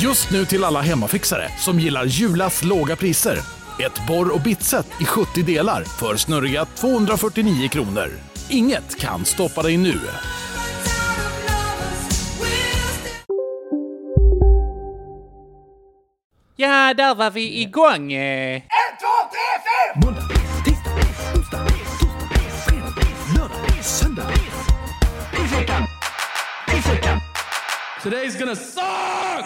Just nu till alla hemmafixare som gillar Julas låga priser. Ett borr och bitset i 70 delar för snurriga 249 kronor. Inget kan stoppa dig nu. Ja, där var vi igång. eh. Måndag, tisdag, onsdag, torsdag, fredag, lördag, söndag. Today's gonna suck!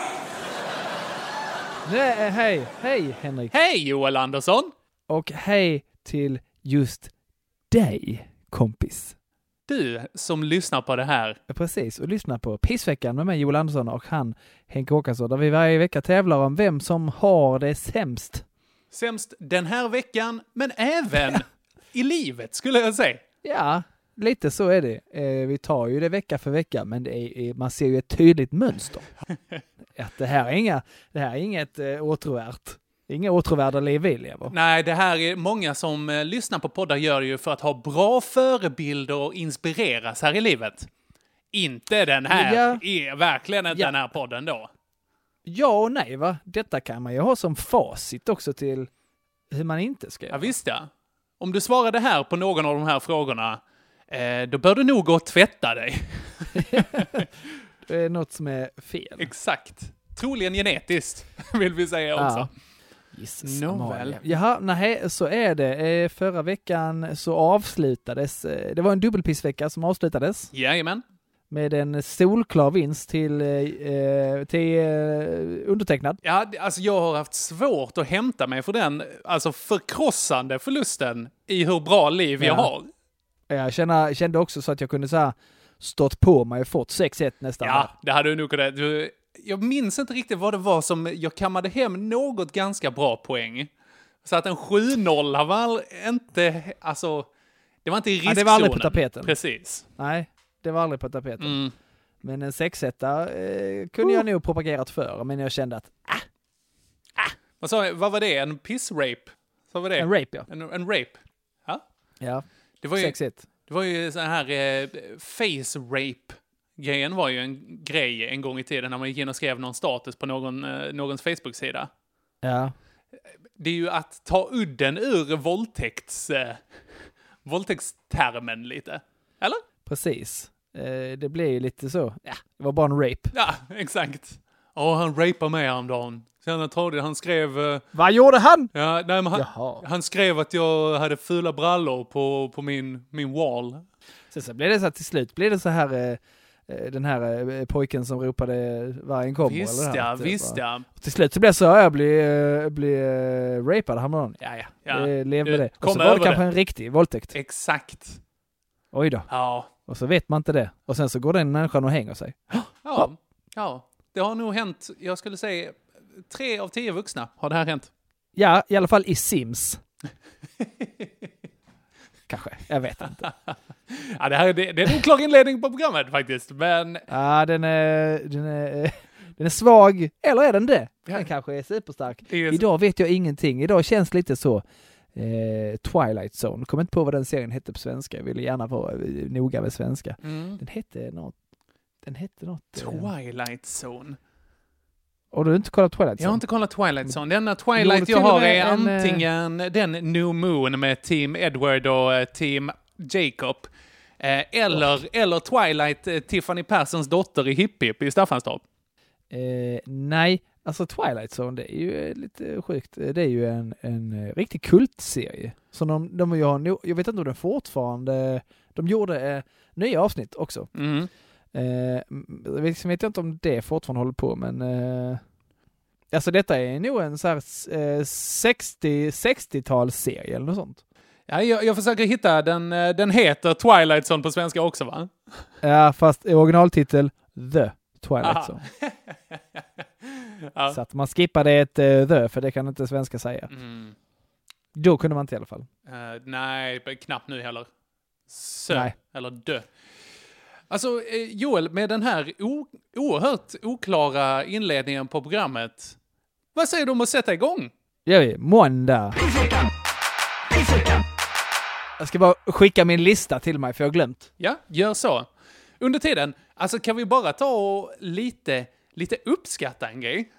Nej, hej, hej Henrik. Hej Joel Andersson! Och hej till just dig, kompis. Du som lyssnar på det här. Precis, och lyssna på Pissveckan med mig Joel Andersson och han Henke Åkesson, där vi varje vecka tävlar om vem som har det sämst. Sämst den här veckan, men även i livet skulle jag säga. Ja, lite så är det. Eh, vi tar ju det vecka för vecka, men är, är- man ser ju ett tydligt mönster. Att det här är, inga, det här är inget eh, åtråvärt. Inga åtråvärda liv vi lever. Nej, det här är många som eh, lyssnar på poddar gör det ju för att ha bra förebilder och inspireras här i livet. Inte den här, Ja. är verkligen inte Ja. den här podden då. Ja och nej va? Detta kan man ju ha som facit också till hur man inte ska Ja, göra. visst ja. Om du svarade här på någon av de här frågorna, eh, då bör du nog gå och tvätta dig. Det är något som är fel. Exakt. Troligen genetiskt, vill vi säga också. Ja. Jesus, Nåväl. Jaha, nej, så är det. Eh, Förra veckan så avslutades, eh, det var en dubbelpissvecka som avslutades Jajamän. med en solklar vinst till, till undertecknad. Ja, alltså jag har haft svårt att hämta mig för den alltså förkrossande förlusten i hur bra liv jag Ja. har. Jag känner, kände också så att jag kunde så här stått på mig och fått 6-1 nästan. Ja, det hade du nog kunnat. Du, jag minns inte riktigt vad det var som jag kammade hem något ganska bra poäng. Så att en 7-0 var inte, alltså, det var inte i Ja, riskzonen. det var aldrig på tapeten. Precis. Nej, det var aldrig på tapeten. Mm. Men en 6 1 eh, kunde jag nog propagerat för, men jag kände att Vad, sa, jag? vad var det? En piss-rape? Så var det? en rape ja. En, en rape? Ja. Ja, Det var ju, 6-1. det var ju sån här eh, face rape. Grejen var ju en grej en gång i tiden när man gick in och skrev någon status på någon, eh, någons Facebook-sida. Ja. Det är ju att ta udden ur våldtäkts, eh, våldtäktstermen lite. Eller? Precis. Eh, det blev ju lite så. Ja, det var bara en rape. Ja, exakt. Ja, han rapade mig häromdagen. Sen jag trodde han skrev... eh, Vad gjorde han? Ja, nej, men han, han skrev att jag hade fula brallor på, på min, min wall. Sen så blev det så här till slut, blev det så här eh, eh, den här eh, pojken som ropade vargen kommer. Visst eller det ja, typ, visst ja. Och Till slut så blev det så, ja, jag blev, blev rapad häromdagen. Ja, ja. Ja, Eh, Lev med det. Och så var det kanske det. en riktig våldtäkt. Exakt. Oj då. Ja. Och så vet man inte det. Och sen så går den människan och hänger sig. Ja. Ja. Det har nog hänt, jag skulle säga, tre av tio vuxna har det här hänt. Ja, i alla fall i Sims. kanske, jag vet inte. Ja, det, här, är- det, det är en oklar inledning på programmet faktiskt, men Ja, den är, den är, den är svag. Eller är den det? Den kanske är superstark. Idag vet jag ingenting. Idag känns lite så eh, Twilight Zone. Kommer inte på vad den serien hette på svenska. Jag ville gärna vara eh, noga med svenska. Mm. Den hette något. Den hette något. eh, Twilight Zone. Och du har inte kollat Twilight Zone? Jag har inte kollat Twilight Zone. Den enda Twilight jag har är en, eh, antingen den New Moon med Team Edward och eh, Team Jacob. Eh, eller, eller Twilight, Tiffany Perssons dotter i Hipp Hipp i Staffanstorp. Eh, nej, alltså Twilight Zone, det är ju lite sjukt. Det är ju en, en riktig kultserie. Så de, de jag, jag vet inte om den fortfarande, de gjorde eh, nya avsnitt också. Mm. Eh, m- jag vet, jag inte om det fortfarande håller på, men eh, alltså detta är nog en så här eh, 60, 60-talsserie eller något sånt. Ja, jag, jag försöker hitta den. eh, Den heter Twilight Zone på svenska också va? Ja, fast originaltitel The Twilight Aha. Zone. Ja. Så att man skippade ett uh, the, för det kan inte svenska säga. Mm. Då kunde man inte i alla fall. Eh, nej, knappt nu heller. Sö, Nej. eller dö. Alltså, eh, Joel, med den här o- oerhört oklara inledningen på programmet. Vad säger du om att sätta igång? gör vi. Måndag. Jag ska bara skicka min lista till mig, för jag har glömt. Ja, gör så. Under tiden, alltså kan vi bara ta och lite, lite uppskatta en grej?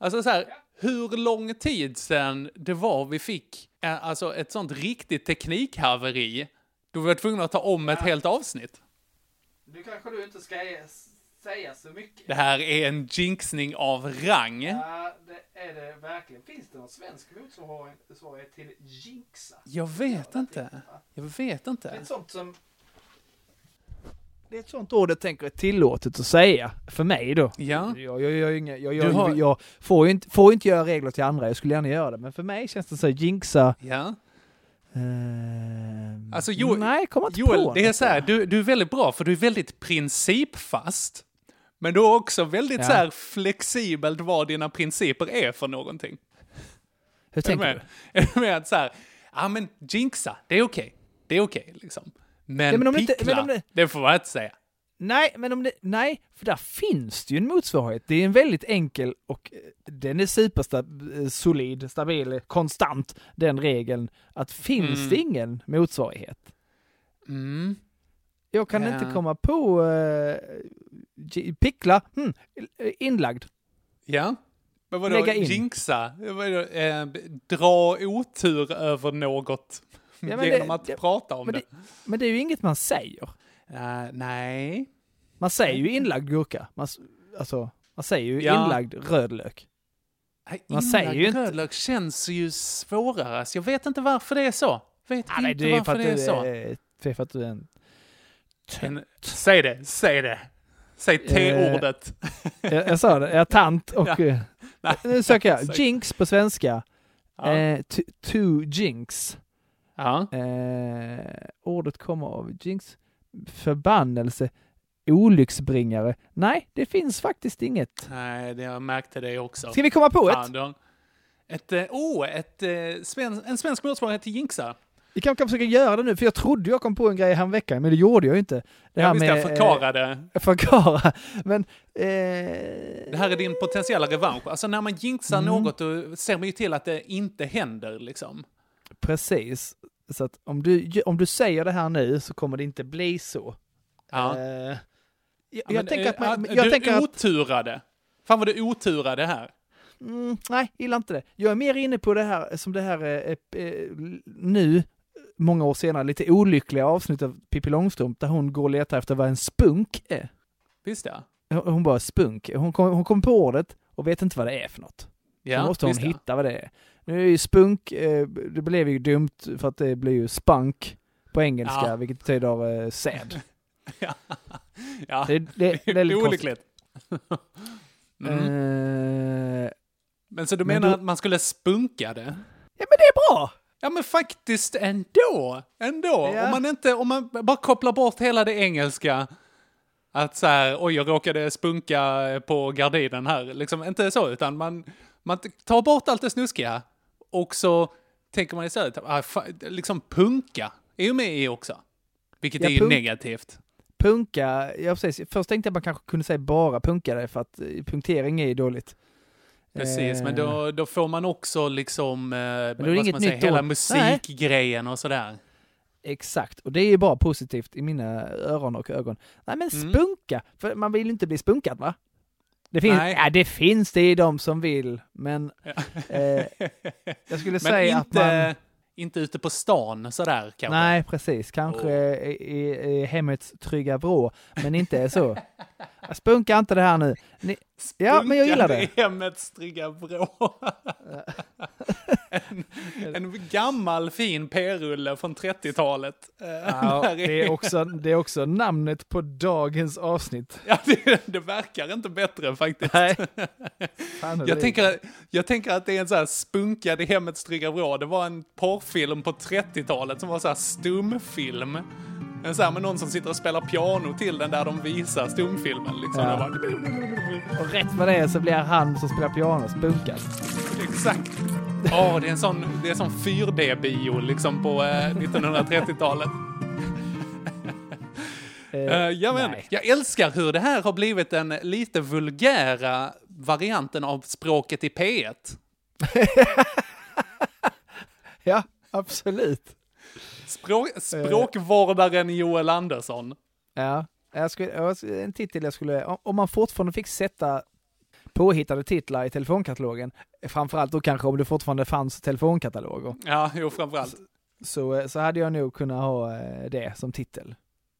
Alltså så här, hur lång tid sedan det var vi fick eh, alltså ett sånt riktigt teknikhaveri då vi var tvungna att ta om ett helt avsnitt. Nu kanske du inte ska säga så mycket. Det här är en jinxning av rang. Ja, det är det verkligen. Finns det någon svensk motsvarighet till jinxa? Jag vet inte. Jag vet Det är inte. ett sånt som... Det är ett sånt ord jag tänker är tillåtet att säga, för mig då. Ja. Jag, jag, jag, jag, jag, jag, har- jag får, ju inte, får ju inte göra regler till andra, jag skulle gärna göra det, men för mig känns det så här, jinxa... Ja. Ehm, Alltså, Joel- nej, kommer inte Joel, på det är så här, du, du är väldigt bra för du är väldigt principfast. Men du är också väldigt Ja. så här flexibelt vad dina principer är för någonting. Hur Är du tänker med? du? Är du med att så här, ja men jinxa, det är okej. Det är okej liksom. Men, Ja, men om det inte- pickla, men om det... det- får man inte säga. Nej, men om det, nej, för där finns det ju en motsvarighet. Det är en väldigt enkel och eh, den är supersolid, solid, stabil, konstant, den regeln. Att finns Mm. det ingen motsvarighet? Mm. Jag kan Ja. inte komma på uh, pickla, hmm, inlagd. Ja. Men vadå, Lägga in. jinxa? Vadå, eh, dra otur över något Ja, genom det- att det- prata om det? det, men det är ju inget man säger. Eh, nej. Man säger ju inlagd gurka. Man, alltså, man säger ju Ja. inlagd rödlök. Nej, Man säger ju inte- rödlök känns ju svårare. alltså. Jag vet inte varför det är så. Vet nej, inte det varför det är så. det är för att du är en... En, säg det, säg det. Säg Eh, T-ordet. Jag, jag sa det, jag tant och... Ja. eh, Nej, Nu söker jag. Jinx på svenska. Ja. Eh, to jinx. ja. Eh, ordet kommer av jinx. Förbannelse. Olycksbringare. Nej, det finns faktiskt inget. Nej, det, jag märkte det också. Ska vi komma på Fan, ett? Ett, eh, oh, ett, eh, sven, en svensk motsvarighet till jinxa. Vi kan, kan försöka göra det nu, för jag trodde jag kom på en grej häromveckan, men det gjorde jag ju inte. Det Ja, visst, jag förklara det. Eh, förklara. Men... Eh, Det här är din potentiella revansch. Alltså när man jinxar Mm. något då ser man ju till att det inte händer liksom. Precis. Så att om du, om du säger det här nu så kommer det inte bli så. Ja. Eh, jag, Ja, jag men, tänker att eh, man, att jag du tänker att, oturade. Fan vad du oturade här. mm, nej, gillar inte det. Jag är mer inne på det här som det här eh, eh, nu, många år senare, lite olyckliga avsnitt av Pippi Långstrump där hon går och letar efter vad en spunk är. Visst ja. Hon hon bara spunk. Hon kom, hon kom på ordet och vet inte vad det är för något. Ja, Då måste hon hitta vad det är. Nu är ju spunk, eh, det blev ju dumt för att det blir ju spunk på engelska, Ja. vilket betyder eh, säd. Ja. ja. Det, det, det är lite. Olyckligt. Mm. Eh, Men så du men menar då- att man skulle spunka det? ja men det är bra! Ja men faktiskt ändå. Ändå. Ja. Om, man inte, om man bara kopplar bort hela det engelska. Att så här, oj jag råkade spunka på gardinen här. Liksom inte så, utan man, man tar bort allt det snuskiga. Och så tänker man istället, ah, liksom punka är ju med i också. Vilket Ja, är ju negativt. Punka, ja precis. Först tänkte jag att man kanske kunde säga bara punkare för att eh, punktering är ju dåligt. Precis, men Eh, då, då får man också liksom, eh, är det vad ska man säga, hela ord. musikgrejen och sådär. Exakt, och det är ju bara positivt i mina öron och ögon. Nej men Mm. spunka, för man vill ju inte bli spunkad va? Det finns, Nej. ja, det finns det i de som vill, men Ja. eh, jag skulle Men säga inte, att man... inte ute på stan sådär kanske. Nej, precis. Kanske i, i, i hemmets trygga vrå, men inte så. Jag spunkar inte det här nu. Ni, ja, men jag gillar det. Hemmets trygga vrå. en, en gammal fin p-rulle från 30-talet. Eh, Ja, det, är också, det är också namnet på dagens avsnitt. Ja, det, det verkar inte bättre faktiskt. Nej. Jag tänker, jag tänker att det är en så här spunkad i hemmets trygga vrå. Det var en porrfilm på 30-talet som var så här stumfilm. En sån här med någon som sitter och spelar piano till den där de visar stumfilmen liksom. Ja. Bara, Och rätt vad det är så blir han som spelar piano spunkad. Exakt. Åh, det är en sån, det är en sån 4D-bio liksom på eh, 1930-talet. Eh, Uh, jag, men, nej. jag älskar hur det här har blivit den lite vulgära varianten av språket i P1. Ja, absolut. Språk, språkvårdaren Joel Andersson. Ja, jag skulle, en titel jag skulle, om- man fortfarande fick sätta påhittade titlar i telefonkatalogen, framförallt då kanske om det fortfarande fanns telefonkataloger, Ja, jo, framförallt. så, så hade jag nog kunnat ha eh, det som titel.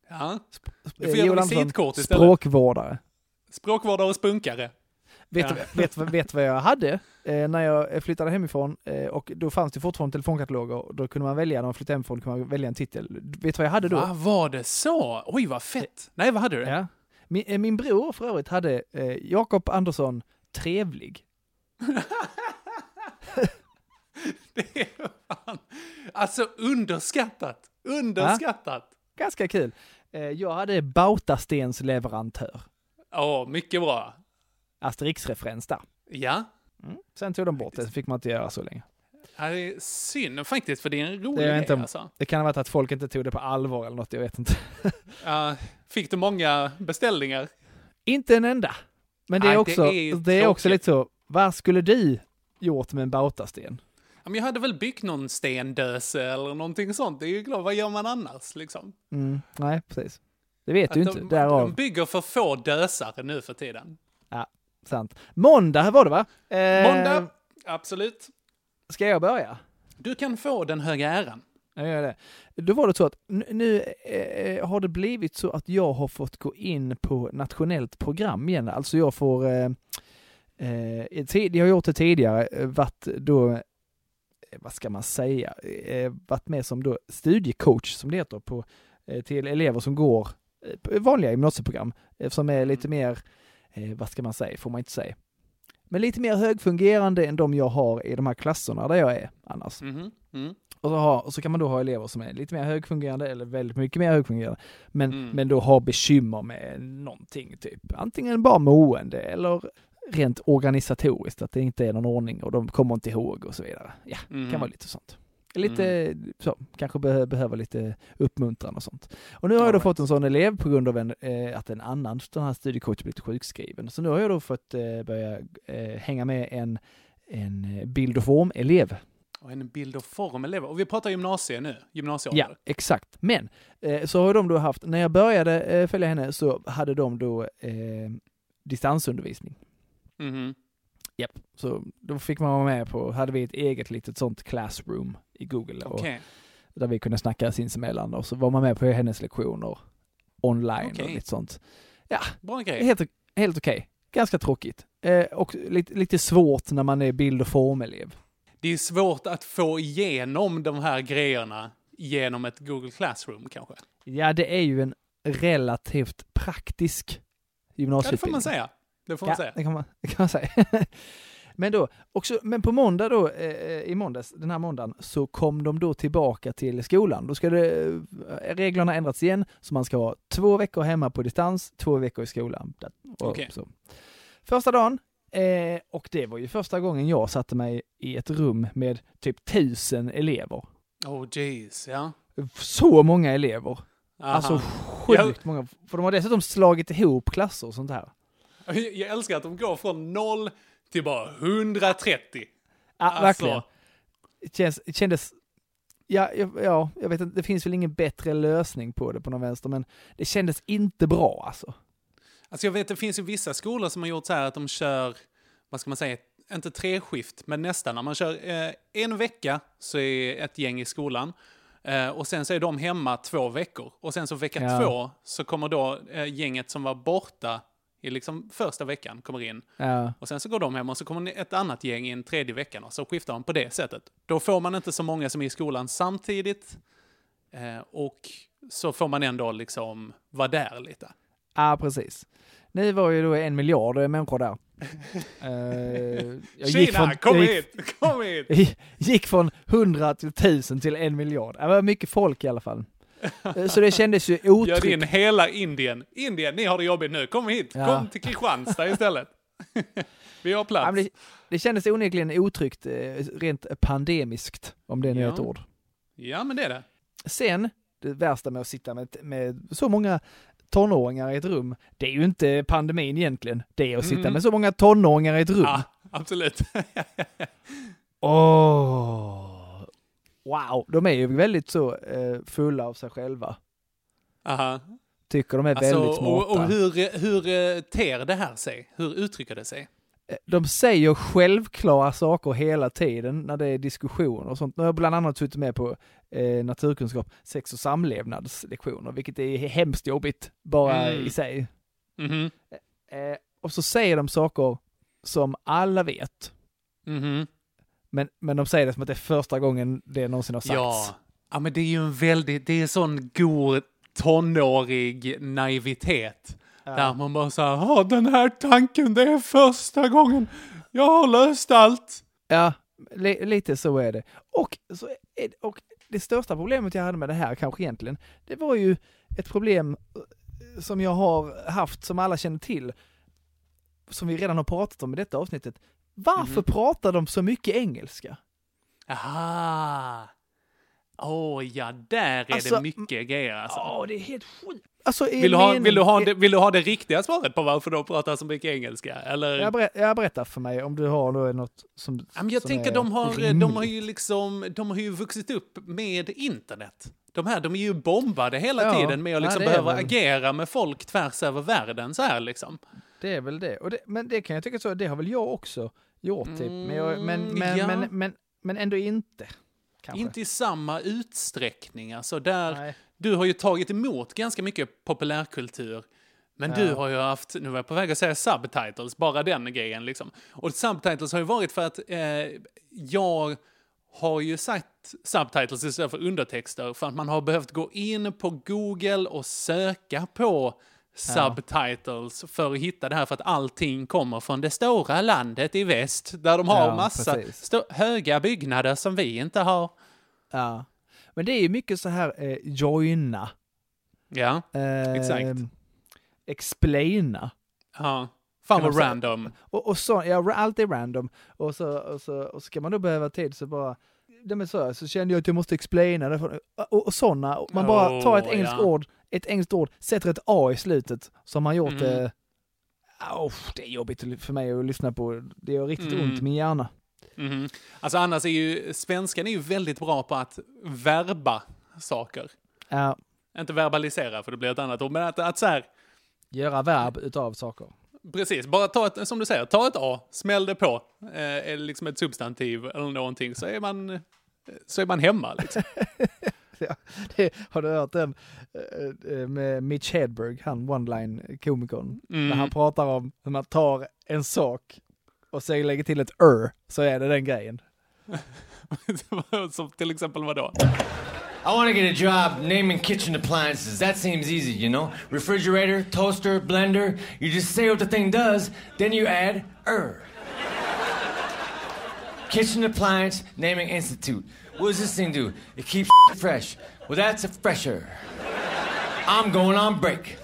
Ja. Du Eh, får göra visitkort istället. Språkvårdare. Språkvårdare och spunkare. Vet, Ja. vet, vet vad jag hade eh, när jag flyttade hemifrån? Eh, och då fanns det fortfarande telefonkataloger. och Då kunde man välja, när man flyttade hemifrån, kunde man välja en titel. Vet du vad jag hade då? Va, var det så? Oj, vad fett. Nej, vad hade du? Ja. Min, eh, min bror för övrigt hade eh, Jakob Andersson Trevlig. Det är fan... Alltså underskattat. Underskattat. Ganska kul. Eh, jag hade Bautastens leverantör. Åh, mycket bra. Asterix-referens där. Ja. Mm. Sen tog de bort det, så fick man inte göra så länge. Ja, Det är synd faktiskt, för det är en rolig Det är grej alltså. Det kan ha varit att folk inte tog det på allvar eller något, jag vet inte. Ja, fick du många beställningar? inte en enda. Men det är det också, är det är, också lite så, vad skulle du gjort med en Bautasten? Ja, jag hade väl byggt någon stendöse eller någonting sånt. Det är ju klart, vad gör man annars liksom? Mm, nej, precis. Det vet Att du de, inte, de därav. bygger för få dösare nu för tiden. Sant. Måndag var det va? Eh, Måndag, absolut. Ska jag börja? Du kan få den höga äran. Jag gör det. Då var det så att nu, nu eh, har det blivit så att jag har fått gå in på nationellt program igen. Alltså jag får, eh, eh, jag har gjort det tidigare, eh, varit då, eh, vad ska man säga, eh, varit med som då studiecoach som det heter på, eh, till elever som går eh, vanliga gymnasieprogram, eh, som är lite mer, eh, vad ska man säga, får man inte säga. Men lite mer högfungerande än de jag har i de här klasserna där jag är annars. Mhm, Mm. Och så, ha, och så kan man då ha elever som är lite mer högfungerande eller väldigt mycket mer högfungerande. Men, Mm. men då har bekymmer med någonting, typ antingen bara mående eller rent organisatoriskt, att det inte är någon ordning och de kommer inte ihåg och så vidare. Ja, Mhm. kan vara lite sånt. Lite Mm. så, kanske behö, behöver lite uppmuntran och sånt. Och nu har jag då All fått en sån elev på grund av en, eh, att en annan sån här studiecoach blivit sjukskriven. Så nu har jag då fått eh, börja eh, hänga med en, en eh, bild och form-elev. Och en bild och formelever. Och vi pratar gymnasie nu, Ja, gymnasieålder. exakt. Men eh, så har de då haft, när jag började eh, följa henne så hade de då distansundervisning. Mhm. Japp. Så då fick man vara med på, hade vi ett eget litet sånt classroom i Google. Och, Okej. där vi kunde snacka sinsemellan och så var man med på hennes lektioner online och Okej. lite sånt. Bra grej. Helt, helt okej. Ganska tråkigt. Eh, och lite, lite svårt när man är bild och formelev. Det är svårt att få igenom de här grejerna genom ett Google Classroom kanske. Ja, det är ju en relativt praktisk Ja, det gymnasieutbildning. får man säga. Det får man ja, säga. det kan man, det kan man säga. men då, också, men på måndag då, eh, i måndags, den här måndagen, så kom de då tillbaka till skolan. Då ska det, eh, reglerna ändrats igen, så man ska ha två veckor hemma på distans, två veckor i skolan. Och Okej. så. Första dagen, eh, och det var ju första gången jag satte mig i ett rum med typ tusen elever. Oh jeez, ja. Så många elever. Aha. Alltså sjukt många. För de har dessutom slagit ihop klasser och sånt här. Jag älskar att de går från noll till bara 130. Ja, Alltså. verkligen. Det Känns, kändes... Ja, ja, ja, jag vet inte, det finns väl ingen bättre lösning på det på någon vänster, men det kändes inte bra alltså. Alltså jag vet, det finns ju vissa skolor som har gjort så här att de kör, vad ska man säga, inte treskift, men nästan. När man kör eh, en vecka så är ett gäng i skolan. Eh, och sen så är de hemma två veckor. Och sen så vecka Ja. två så kommer då eh, gänget som var borta i liksom första veckan kommer in. Ja, Och sen så går de hem och så kommer ett annat gäng in tredje veckan och så skiftar de på det sättet. Då får man inte så många som är i skolan samtidigt. Eh, och så får man ändå liksom vara där lite. ja precis. Ni var ju då en miljard människor där. Eh, jag Kina, kom jag hit! Kom hit! gick, gick från 100 till 1000 till en miljard. Det var mycket folk i alla fall. Eh, Så det kändes ju otryggt. in hela Indien. Indien, ni har det jobbigt nu. Kom hit. Ja. Kom till Kristianstad istället. Vi har plats. det, det kändes onekligen otryggt, eh, rent pandemiskt, om det är Ja. ett ord. Ja, men det är det. Sen, det värsta med att sitta med, med så många tonåringar i ett rum, det är ju inte pandemin egentligen. Det är att sitta Mm. med så många tonåringar i ett rum. Ja, absolut. Åh! Wow, de är ju väldigt så eh, fulla av sig själva. Aha. Tycker de är Alltså, väldigt smarta. och, och hur, hur eh, ter det här sig? Hur uttrycker det sig? Eh, De säger självklara saker hela tiden när det är diskussioner och sånt. Nu har jag bland annat suttit med på eh, naturkunskap, sex och samlevnadslektioner, vilket är hemskt jobbigt bara Mm. i sig. Mhm. Eh, och så säger de saker som alla vet, Mhm. Men, men de säger det som att det är första gången det någonsin har sagts. Ja. ja, men det är ju en väldigt, det är sån god tonårig naivitet. Där man bara säger, ja den här tanken, det är första gången jag har löst allt. Ja, li, lite så är det. Och, så är det. och det största problemet jag hade med det här kanske egentligen, det var ju ett problem eh, som jag har haft, som alla känner till, som vi redan har pratat om i detta avsnittet. Varför Mhm. pratar de så mycket engelska? Aha. Åh ja, där är Alltså, det mycket grejer alltså. Ja, det är helt sjukt. Alltså, Vill du, ha, mening- vill, du ha det, vill du ha det riktiga svaret på varför de pratar så mycket engelska? Eller? Jag, ber, jag berättar för mig om du har då något som Ja, men jag som tänker är de har, de har ju liksom, de har ju vuxit upp med internet. De här, de är ju bombade hela Ja, tiden med att liksom är behöva väl. agera med folk tvärs över världen så här liksom. Det är väl det. Och det. Men det kan jag tycka så, det har väl jag också gjort typ. Men, jag, men, Mm, men, ja. men, men, men ändå inte. Kanske. Inte i samma utsträckning. Alltså där, Nej. du har ju tagit emot ganska mycket populärkultur. Men du Ja. har ju haft, nu var jag på väg att säga subtitles, bara den grejen liksom. Och subtitles har ju varit för att eh, jag har ju sagt subtitles istället för undertexter för att man har behövt gå in på Google och söka på subtitles för att hitta det här för att allting kommer från det stora landet i väst där de har Ja, massa höga byggnader som vi inte har. Ja. Men det är ju mycket så här eh, joina. Ja, Eh, Exakt. Explaina. ja. Fan Kan vad random. Och, och så, ja, allt är random. Och så, och så, och så ska man då behöva tid så bara, det med så, så kände jag att jag måste explaina det. Och, och sådana, man bara tar ett Åh, engelskt ja. ord, ett engelskt ord, sätter ett A i slutet, så har man gjort Mm. det. Oh, det är jobbigt för mig att lyssna på. Det gör riktigt Mm. ont i min hjärna. Mhm. Alltså annars är ju, svenskan är ju väldigt bra på att verba saker. Ja, Inte verbalisera för det blir ett annat ord, men att, att så här, göra verb utav saker. precis, bara ta ett, som du säger, ta ett A, smäll det på, eh, är liksom ett substantiv eller någonting, så är man, eh, så är man hemma liksom. Det, har du hört den eh, eh, med Mitch Hedberg, han one-line-komikern, Mm. när han pratar om hur man tar en sak och så lägger till ett er, så är det den grejen. som till exempel vadå? I want to get a job naming kitchen appliances. That seems easy, you know? Refrigerator, toaster, blender. You just say what the thing does, then you add er. kitchen appliance naming institute. What does this thing do? It keeps fresh. Well, that's a fresher. I'm going on break.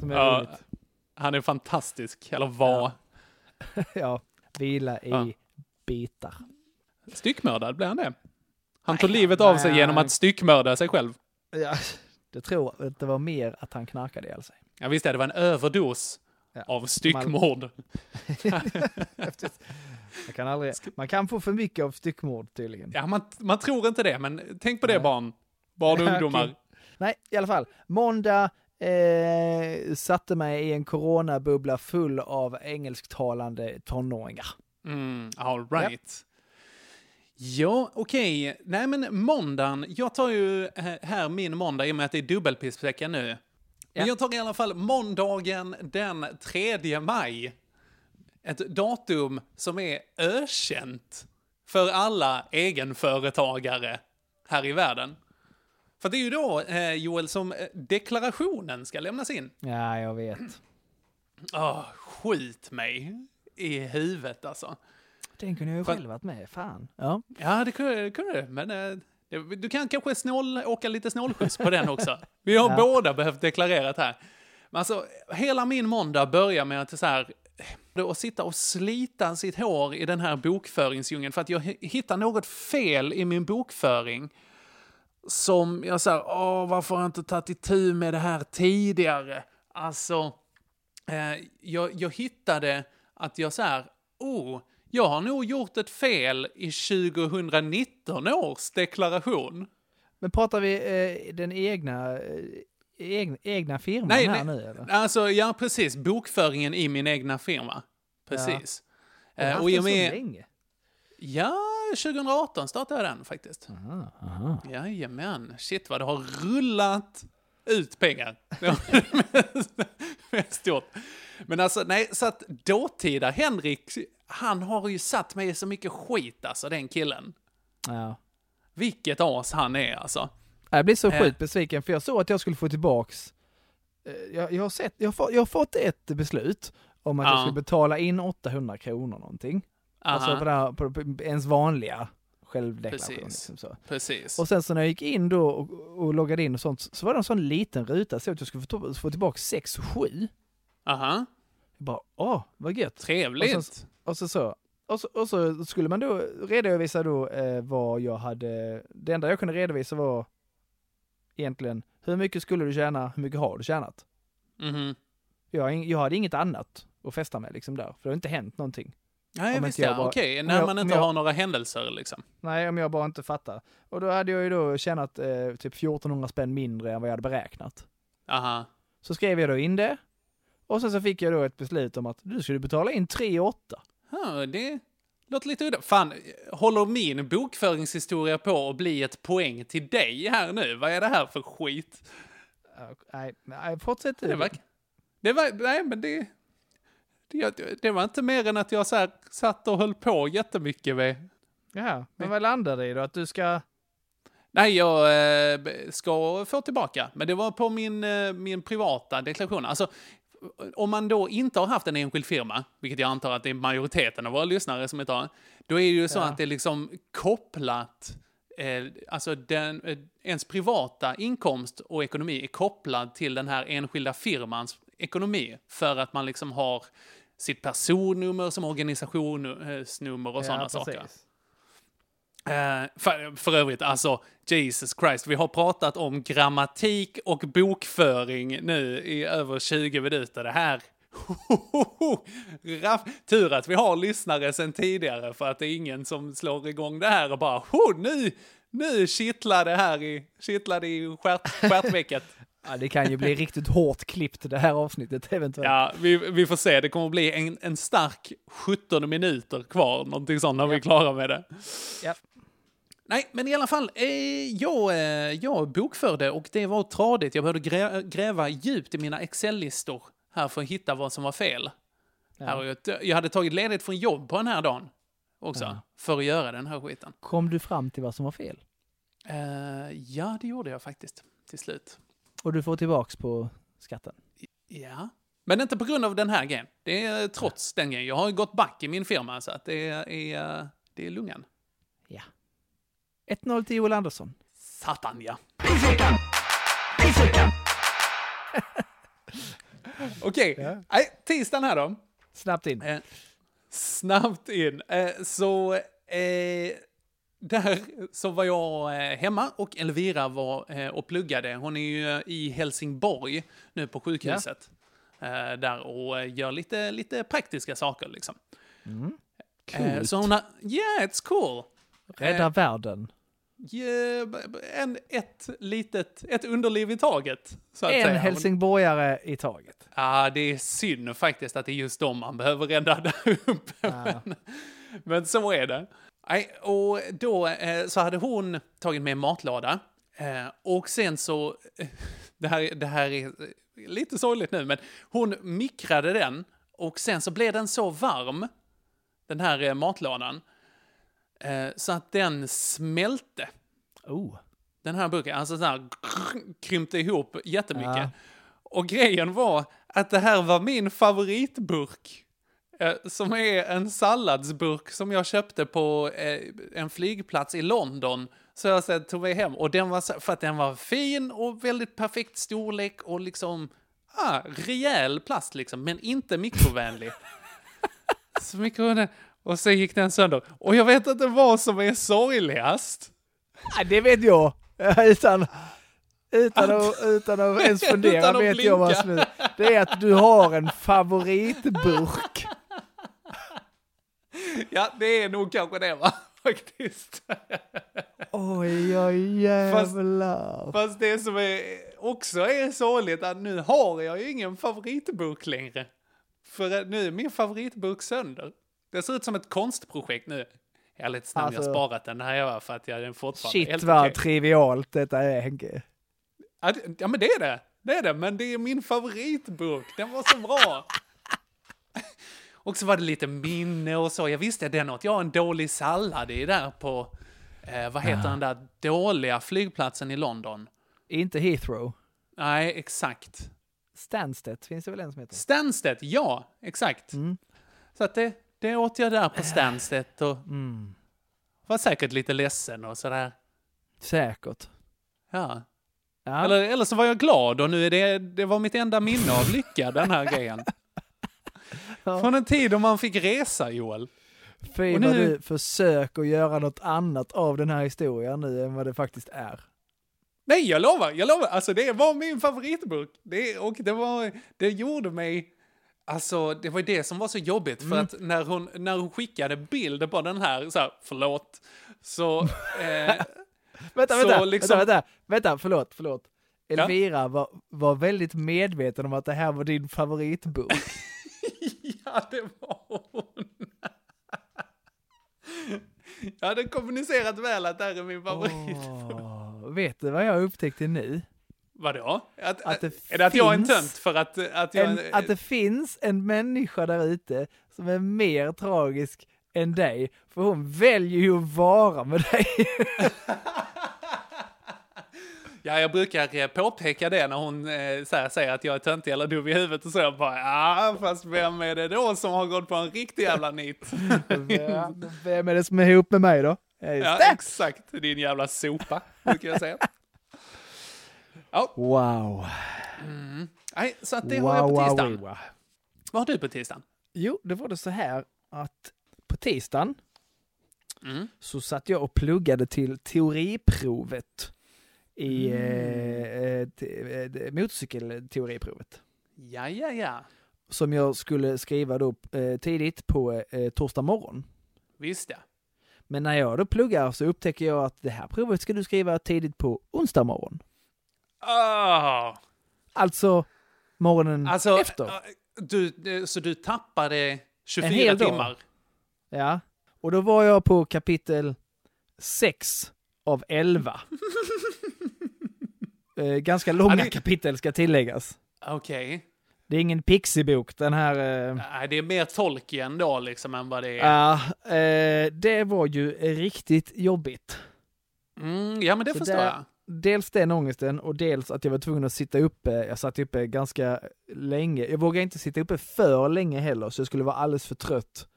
Som är Ja, roligt. han är fantastisk, eller var. ja, vila i Ja. bitar. Styckmördad blev han det. Han tog livet av sig nej. genom att styckmörda sig själv. Ja, det tror jag att det var mer att han knarkade ihjäl sig. Ja visst är det var en överdos Ja. av styckmord. Jag kan aldrig, man kan få för mycket av styckmord tydligen. Ja, man, man tror inte det, men tänk på det Nej. barn. Barn och Ja, ungdomar. okej. Nej, i alla fall. Måndag eh, satte mig i en coronabubbla full av engelsktalande tonåringar. Mm, all right. Ja, okej. Nej, men måndagen. Jag tar ju eh, här min måndag i och med att det är dubbelpissvecka nu. Men Ja. jag tar i alla fall måndagen den 3 maj. Ett datum som är ökänt för alla egenföretagare här i världen. För det är ju då, eh, Joel, som eh, deklarationen ska lämnas in. Ja, jag vet. Åh, skit mig i huvudet alltså. Den kunde jag ju För- själv varit med, fan. Ja. Ja, det kunde det, kunde det. men eh, Det- Du kan kanske snål, åka lite snålskjuts på den också. Vi har Ja. båda behövt deklarera det här. Men alltså, hela min måndag börjar med att så här, att sitta och slita sitt hår i den här bokföringsdjungeln för att jag hittar något fel i min bokföring. Som jag säger, åh, varför har jag inte tagit itu med det här tidigare? Alltså, eh, jag, jag hittade att jag så här, oh, jag har nog gjort ett fel i 2019 års deklaration. Men pratar vi eh, den egna, eh, egna, egna firman Nej, här nej. nu eller? Alltså, ja precis, bokföringen i min egna firma. Precis. Har du Eh, haft och den så med, länge? ja, 2018 startade jag den faktiskt. Aha, aha. Jajamän, shit vad det har rullat ut pengar. Det har det mest- mest gjort. Men alltså, nej, så att dåtida Henrik, han har ju satt mig i så mycket skit alltså, den killen. Ja. Vilket as han är alltså. Jag blir så Eh. sjukt besviken för jag såg att jag skulle få tillbaks, eh, jag, jag, har, sett, jag, har, fått, jag har fått ett beslut om att Ja. jag skulle betala in 800 kronor någonting. Alltså Aha, på, det här, på, på ens vanliga självdeklaration. Precis. Liksom så. precis. Och sen så när jag gick in då och, och loggade in och sånt så var det en sån liten ruta så att jag skulle få, få tillbaka 6 och 7. Aha, Jag bara, åh, vad gött. trevligt. Och sen- Och så, så, och så, och så skulle man då redovisa då eh, vad jag hade, det enda jag kunde redovisa var egentligen, hur mycket skulle du tjäna, hur mycket har du tjänat? Mhm. Jag, jag hade inget annat att fästa med liksom där, för det har inte hänt någonting. Nej, visst ja, bara- okej, när jag- man inte jag- har några händelser liksom. Nej, om jag bara inte fattar. Och då hade jag ju då tjänat eh, typ 1400 spänn mindre än vad jag hade beräknat. Aha, Så skrev jag då in det, och sen så fick jag då ett beslut om att du skulle betala in 3 8. ja, det låter lite udda. Fan, håller min bokföringshistoria på att bli ett poäng till dig här nu? Vad är det här för skit? Nej, nej, fortsätt du. Det var, det var, nej men det, det, det var inte mer än att jag så här satt och höll på jättemycket med. Ja, men vad landar det i då? Att du ska... Nej, jag eh, ska få tillbaka, men det var på min, eh, min privata deklaration. Alltså, om man då inte har haft en enskild firma, vilket jag antar att det är majoriteten av våra lyssnare som inte har, då är det ju så Ja. att det är liksom kopplat, eh, alltså den, eh, ens privata inkomst och ekonomi är kopplad till den här enskilda firmans ekonomi, för att man liksom har sitt personnummer som organisationsnummer och sådana ja, saker. Eh, för, för övrigt, alltså Jesus Christ, vi har pratat om grammatik och bokföring nu i över 20 minuter. Det här... Raff, tur att vi har lyssnare sedan tidigare för att det är ingen som slår igång det här och bara oh, nu, nu kittlar det här i, kittlar det i stjärt, stjärtvecket. Ja, det kan ju bli riktigt hårt klippt det här avsnittet eventuellt. Ja, vi, vi får se. Det kommer bli en, en stark 17 minuter kvar, någonting sånt, när vi är klara med det. Ja. Nej, men i alla fall, eh, jag, eh, jag bokförde och det var tradigt. Jag behövde grä, gräva djupt i mina Excel-listor här för att hitta vad som var fel. Här, och jag, jag hade tagit ledigt från jobb på den här dagen också, Ja. för att göra den här skiten. Kom du fram till vad som var fel? Eh, ja, det gjorde jag faktiskt till slut. Och du får tillbaks på skatten? Ja. Men inte på grund av den här grejen. Det är trots den grejen. Jag har ju gått back i min firma, så att det är, det är lungan. Ja. 1-0 till Joel Andersson. Satan, ja. Okej, Ja. Nej, tisdagen här då. Snabbt in. Eh, snabbt in. Eh, så eh, där så var jag eh, hemma och Elvira var eh, och pluggade. Hon är ju eh, i Helsingborg nu på sjukhuset. Eh, där och gör lite, lite praktiska saker liksom. Eh, så hon har, yeah it's cool. Rädda Eh, världen. En, ett litet, ett underliv i taget. Så att En säga. helsingborgare i taget. Ja, det är synd faktiskt att det är just dem man behöver rädda där uppe. Ja. Men, men så är det. Nej, och då eh, så hade hon tagit med en matlåda. Eh, och sen så, det här, det här är lite sorgligt nu, men hon mikrade den och sen så blev den så varm, den här eh, matlådan, eh, så att den smälte. Oh. Den här burken, alltså så här krympte ihop jättemycket. Ja. Och grejen var att det här var min favoritburk Eh, som är en salladsburk som jag köpte på eh, en flygplats i London. Så jag tog med hem och den var så, för att den var fin och väldigt perfekt storlek och liksom ah, rejäl plast liksom, men inte mikrovänlig. så mikrovänlig. Och sen gick den sönder. Och jag vet inte vad som är sorgligast. Ja, det vet jag. Utan, utan, att, utan att ens fundera Utan att vet jag vad blinka. som är. Det är att du har en favoritburk. Ja, det är nog kanske det va, faktiskt. Oj, oj, jävlar. Fast det som är, också är sorgligt att nu har jag ju ingen favoritburk längre. För nu är min favoritburk sönder. Det ser ut som ett konstprojekt nu. Jag är lite snabb, jag Alltså- har sparat den här jag för att jag är fortfarande Shit helt vad okej. trivialt detta är Henke. Ja, Ja men det är det. Det är det, men det är min favoritburk. Den var så bra. Och så var det lite minne och så. Jag visste den åt jag en dålig sallad i där på, eh, vad heter den där dåliga flygplatsen i London? Inte Heathrow. Nej, exakt. Stansted finns det väl en som heter? Stansted, ja, exakt. Mm. Så att det, det åt jag där på Stansted och Mm. var säkert lite ledsen och sådär. Säkert. Ja. Ja. Eller, eller så var jag glad och nu är det, det var mitt enda minne av lycka, den här grejen. Ja. Från en tid då man fick resa, Joel. Fy och vad nu- du försöker göra något annat av den här historien nu än vad det faktiskt är. Nej, jag lovar, jag lovar. Alltså det var min favoritburk. Det, och det var, det gjorde mig, alltså det var ju det som var så jobbigt. För att när hon, när hon skickade bilder på den här, så här, förlåt, så, eh, Vänta, Så vänta, liksom- vänta, vänta, vänta, förlåt, förlåt. Ja. Elvira var, var väldigt medveten om att det här var din favoritburk. ja det var hon. Jag hade kommunicerat väl att det här är min favorit. Åh, vet du vad jag upptäckte nu? Vadå? Att, Att det är det att jag är en tönt för att, att jag... En, att det finns en människa där ute som är mer tragisk än dig, för hon väljer ju att vara med dig. Ja, jag brukar eh, påpeka det när hon eh, så här, säger att jag är töntig eller dum i huvudet och så jag bara ja, fast vem är det då som har gått på en riktig jävla nit? Vem- är det som är ihop med mig då? Ja, exakt, din jävla sopa, brukar jag säga. Ja, Wow. nej, så att det har jag wow, på wow, tisdagen. wow. Vad har du på tisdagen? Jo, det var det så här att på tisdagen Mm. så satt jag och pluggade till teoriprovet i eh, eh, te- eh, motorcykelteoriprovet. Ja, ja, ja. Som jag skulle skriva då eh, tidigt på eh, torsdag morgon. Visst ja. Men när jag då pluggar så upptäcker jag att det här provet ska du skriva tidigt på onsdag morgon. Oh. Alltså morgonen Alltså, efter. eh, du, eh, så du tappade 24 En hel dag. timmar? Ja. Och då var jag på kapitel 6 av 11. eh, ganska långa det- kapitel ska tilläggas. Okej. Det är ingen pixibok den här. Eh, Nej, det är mer Tolkien då liksom än vad det är. Ja, eh, det var ju riktigt jobbigt. Mm, ja, men det Så förstår där- jag. Dels den ångesten och dels att jag var tvungen att sitta uppe. Jag satt uppe ganska länge. Jag vågade inte sitta uppe för länge heller så jag skulle vara alldeles för trött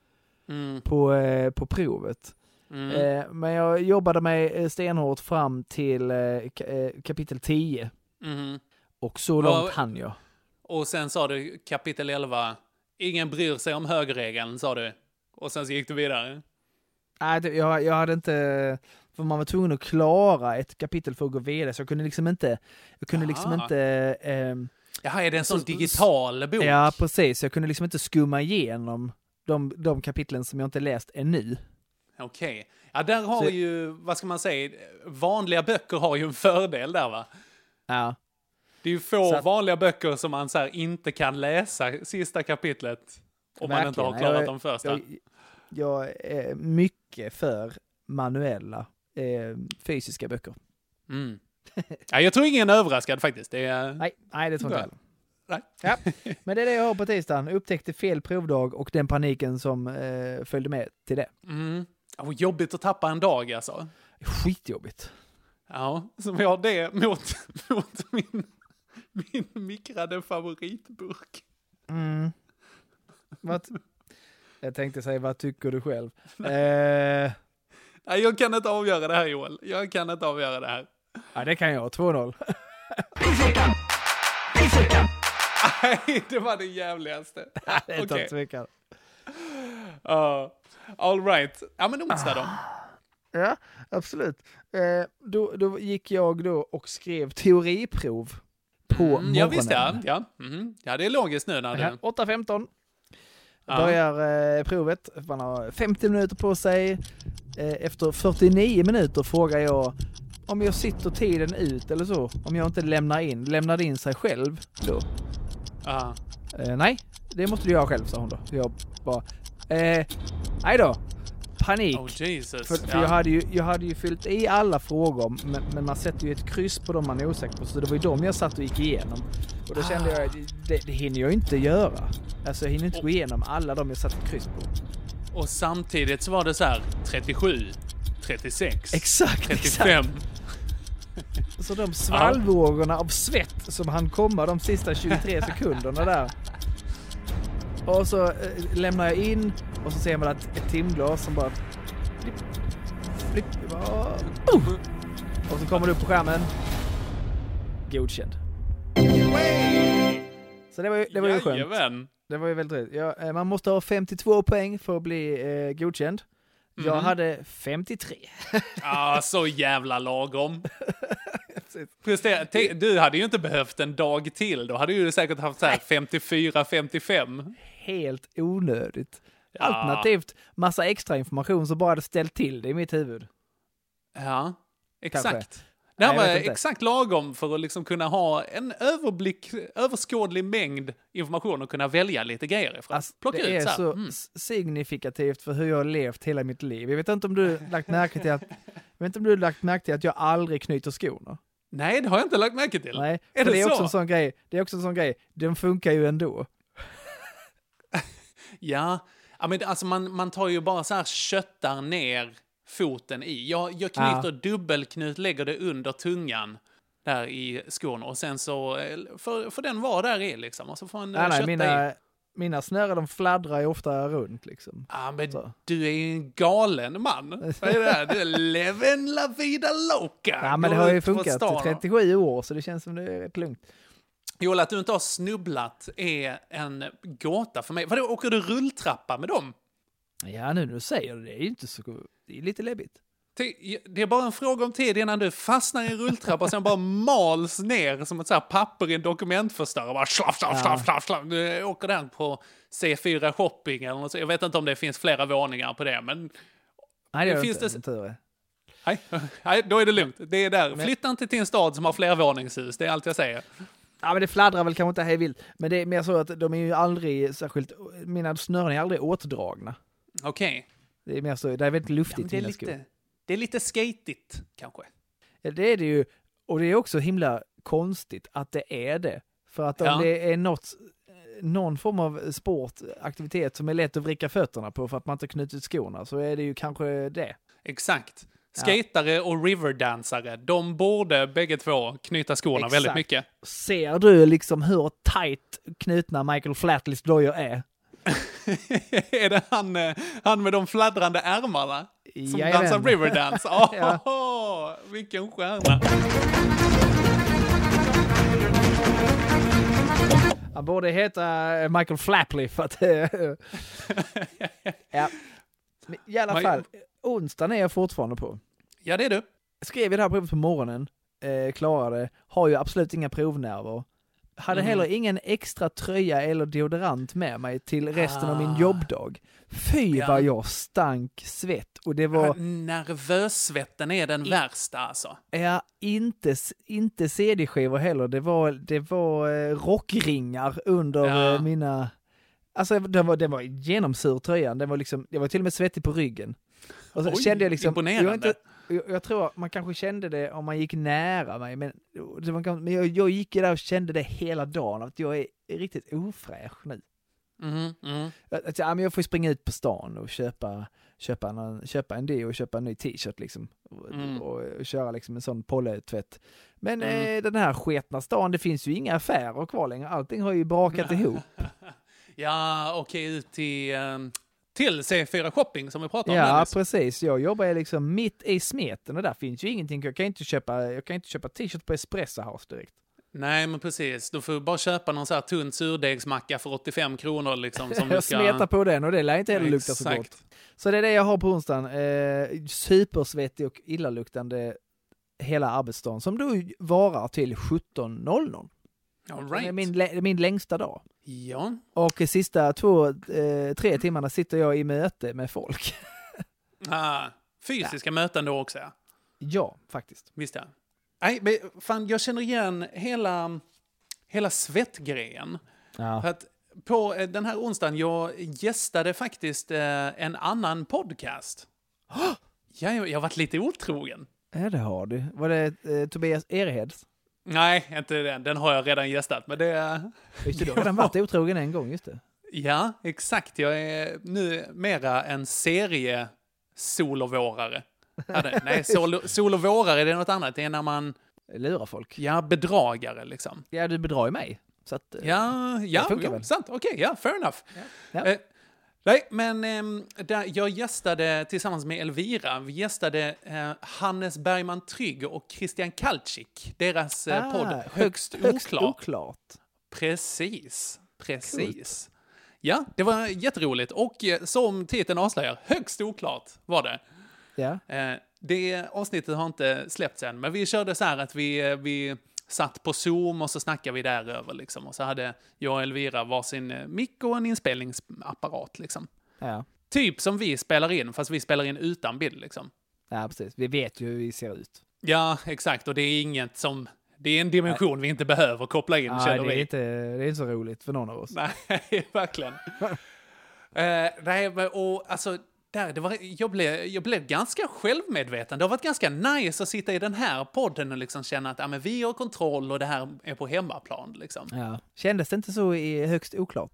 Mm, på, eh, på provet. mm. Eh, men jag jobbade mig eh, stenhårt fram till eh, eh, kapitel 10 mhm. och så långt hann jag. Och sen sa du kapitel 11, ingen bryr sig om högerregeln, sa du. Och sen så gick du vidare. Nej, jag, jag hade inte, för man var tvungen att klara ett kapitel för att gå vidare, så jag kunde liksom inte, jag kunde liksom Jaha. inte, ehm, Jaha, är det en sån Så- digital bok? ja precis, jag kunde liksom inte skumma igenom de, de kapitlen som jag inte läst ännu. Okej. Ja, där har Så- ju, vad ska man säga, vanliga böcker har ju en fördel där va? Ja. Det är ju få att- vanliga böcker som man så här inte kan läsa sista kapitlet. Om man inte har klarat Jag- de första. Jag, jag är mycket för manuella, eh, fysiska böcker. Mm. Ja, jag tror ingen är överraskad faktiskt. Det är... Nej, nej det tror inte jag Nej. heller. Ja. Men det är det jag har på tisdagen. Upptäckte fel provdag och den paniken som eh, följde med till det. Mm. Oh, jobbigt att tappa en dag alltså. Skitjobbigt. Ja, som jag har det mot, mot min, min mikrade favoritburk. Mm. Vad- Jag tänkte säga, vad tycker du själv? Eh, Nej, jag kan inte avgöra det här Joel. Jag kan inte avgöra det här. ja, det kan jag. 2-0. Nej, det var det jävligaste. Utan Okej. tvekan. Ja. all right. Ja, men onsdag då. Ja, absolut. Eh, då, då gick jag då och skrev teoriprov på Mm, morgonen. ja, visst ja. Ja. Mhm. ja, det är logiskt nu när Ja, du... 8.15 Ja. Börjar eh, provet. Man har 50 minuter på sig. Eh, efter 49 minuter frågar jag om jag sitter tiden ut eller så. Om jag inte lämnar in. Lämnar in sig själv då? Ja. Eh, nej, det måste du göra själv, sa hon då. Jag bara, eh, nej då. Panik. Oh Jesus. För, för ja. jag, hade ju, jag hade ju fyllt i alla frågor, men, men man sätter ju ett kryss på de man är osäker på. Så det var ju de jag satt och gick igenom. Och då kände jag, det, det hinner jag inte göra. Alltså jag hinner inte gå igenom alla de jag satt kryss på. Och samtidigt så var det så här 37, 36, Exakt, 35. Så de svallvågorna av svett som han komma de sista 23 sekunderna där. Och så eh, lämnar jag in och så ser man att ett timglas som bara... Flipp, flipp, bara! Och så kommer det upp på skärmen. Godkänd. Så det var ju, det var ju skönt. Det var ju väldigt roligt. Ja, eh, man måste ha 52 poäng för att bli eh, godkänd. Jag Mhm. hade 53. Ja, så jävla lagom. Just det, du hade ju inte behövt en dag till. Då hade du säkert haft så här 54, 55. Helt onödigt. Ja. Alternativt massa extra information som bara hade ställt till det i mitt huvud. Ja, exakt. Kanske. Det här Nej, var exakt lagom för att liksom kunna ha en överblick, överskådlig mängd information och kunna välja lite grejer ifrån. Alltså, Plocka det ut är så Mm. signifikativt för hur jag har levt hela mitt liv. Jag vet inte om du lagt märke till att, jag vet inte om du lagt märke till att jag aldrig knyter skorna. Nej, det har jag inte lagt märke till. Nej, är det, det är så? också en sån grej. Det är också en sån grej. Den funkar ju ändå. Ja, ja men alltså man, man tar ju bara så här köttar ner foten i. Jag, jag knyter dubbelknut, lägger det under tungan där i skon och sen så eh, får, får den vara där i liksom och så får en Nej, nej, kötta i. mina, mina snören de fladdrar ju ofta runt liksom. Ja, men Så. du är ju en galen man. Vad är det här? Du är leven la vida loca. Ja, men det Går har ju funkat i och- 37 år så det känns som det är rätt lugnt. Joel, att du inte har snubblat är en gåta för mig. Vadå, åker du rulltrappa med dem? Ja, nu när du säger det, det är ju inte så... Det är lite läbbigt. Det- är bara en fråga om tid innan du fastnar i en rulltrappa och sen bara mals ner som ett så papper i en dokumentförstörare. Bara slaff, slaff, slaff, slaff, slaff. Du åker den på C4 shopping eller något så. Jag vet inte om det finns flera våningar på det, men Nej, det gör Finns inte. det- tur nej, då är det lugnt. Det är där. Flytta inte till en stad som har flervåningshus, det är allt jag säger. Ja, men det fladdrar väl kanske inte hej vilt. Men det är mer så att de är ju aldrig särskilt... Mina snören är aldrig åtdragna. Okej. Det är mer så, det är väldigt Ja, luftigt men det, är mina skor. lite, det är lite skatigt, kanske. Ja, Det är det ju. Och det är också himla konstigt att det är det. För att om Ja. det är något, någon form av sportaktivitet som är lätt att vricka fötterna på för att man inte knutit skorna så är det ju kanske det. Exakt. Skatare och riverdansare, de borde bägge två knyta skorna Exakt. väldigt mycket. Ser du liksom hur tight knutna Michael Flatleys dojor är? är det han, eh, han med de fladdrande ärmarna? Som Jajamän. dansar riverdance? Åh, Ja. vilken stjärna! Han borde heta eh, Michael Flapley för att... eh, ja. Men I alla fall, onsdagen är jag fortfarande på. Ja, det är du. skrev jag det här provet på morgonen, eh, klarade, har ju absolut inga provnerver. Hade Mhm. heller ingen extra tröja eller deodorant med mig till resten av min Ah. jobbdag. Fy Ja. vad jag stank svett och det var, Nervössvetten är den värsta alltså. ja, inte, inte CD-skivor heller, det var, det var eh, rockringar under Ja. eh, mina, alltså den var, den var genomsur tröjan, den var liksom, jag var till och med svettig på ryggen. Och så Oj, kände jag liksom, imponerande. Jag, inte, jag, jag tror man kanske kände det om man gick nära mig, men, ganska- men jag, jag gick ju där och kände det hela dagen, att jag är riktigt ofräsch nu. Mhm, mhm. Att, ja, men jag får springa ut på stan och köpa, köpa, någon, köpa en deo och köpa en ny t-shirt liksom. Och, Mm. och, och köra liksom en sån polletvätt. Men Mm. eh, den här sketna stan, det finns ju inga affärer kvar längre. Allting har ju brakat ihop. Ja, okej, ut till um, till C4 Shopping som vi pratade om. Ja, precis. Jag jobbar ju liksom mitt i smeten och där finns ju ingenting. Jag kan inte köpa, jag kan inte köpa t-shirt på Espresso House direkt. Nej, men precis. Du får bara köpa någon så här tunn surdegsmacka för 85 kronor liksom. Som Jag ska... smetar på den och det lär inte heller lukta så gott. Så det är det jag har på onsdagen. Eh, supersvettig och illaluktande hela arbetsdagen som då varar till 17.00. All right. min, min längsta dag. Ja, Och de sista två, eh, tre timmarna sitter jag i möte med folk. ah, fysiska möten då också. ja. ja, faktiskt. Visst ja. Nej, men fan, jag känner igen hela, hela svettgrejen. Ja. För att på eh, den här onsdagen, jag gästade faktiskt eh, en annan podcast. Ja, jag, jag har varit lite otrogen. ja, det har du. Var det eh, Tobias Erheds? Nej, inte den. Den har jag redan gästat. Men det... Just det, du har redan varit otrogen en gång, just det. Ja, exakt. Jag är nu mera en serie solovårare. Ja, det- Nej, sol, solovårare det är något annat. Det är när man, Lurar folk. ja, bedragare liksom. Ja, du bedrar ju mig. Så att, eh, Ja, ja, funkar jo, väl. sant. Okej, ja, fair enough. Ja. Eh, nej, men ehm, där, jag gästade tillsammans med Elvira, vi gästade eh, Hannes Bergman Trygg och Christian Kalczyk, deras eh, Ah, podd högst- Högst, oklart. oklart. Precis, precis. Ja, det var jätteroligt och eh, som titeln avslöjar, högst oklart var det. Eh, det avsnittet har inte släppts än, men vi körde så här att vi, eh, vi satt på Zoom och så snackade vi där över liksom. Och så hade jag och Elvira varsin eh, mick och en inspelningsapparat liksom. Ja. Typ som vi spelar in, fast vi spelar in utan bild liksom. ja, precis. Vi vet ju hur vi ser ut. Ja, exakt. Och det är inget som... Det är en dimension vi inte behöver koppla in, Nej, känner det, är vi. inte, det är inte så roligt för någon av oss. Nej, verkligen. Eh, nej, men och alltså, där, det var, jag, blev, jag blev ganska självmedveten. Det har varit ganska nice att sitta i den här podden och liksom känna att ja, men vi har kontroll och det här är på hemmaplan. Liksom. Ja. Kändes det inte så i högst oklart?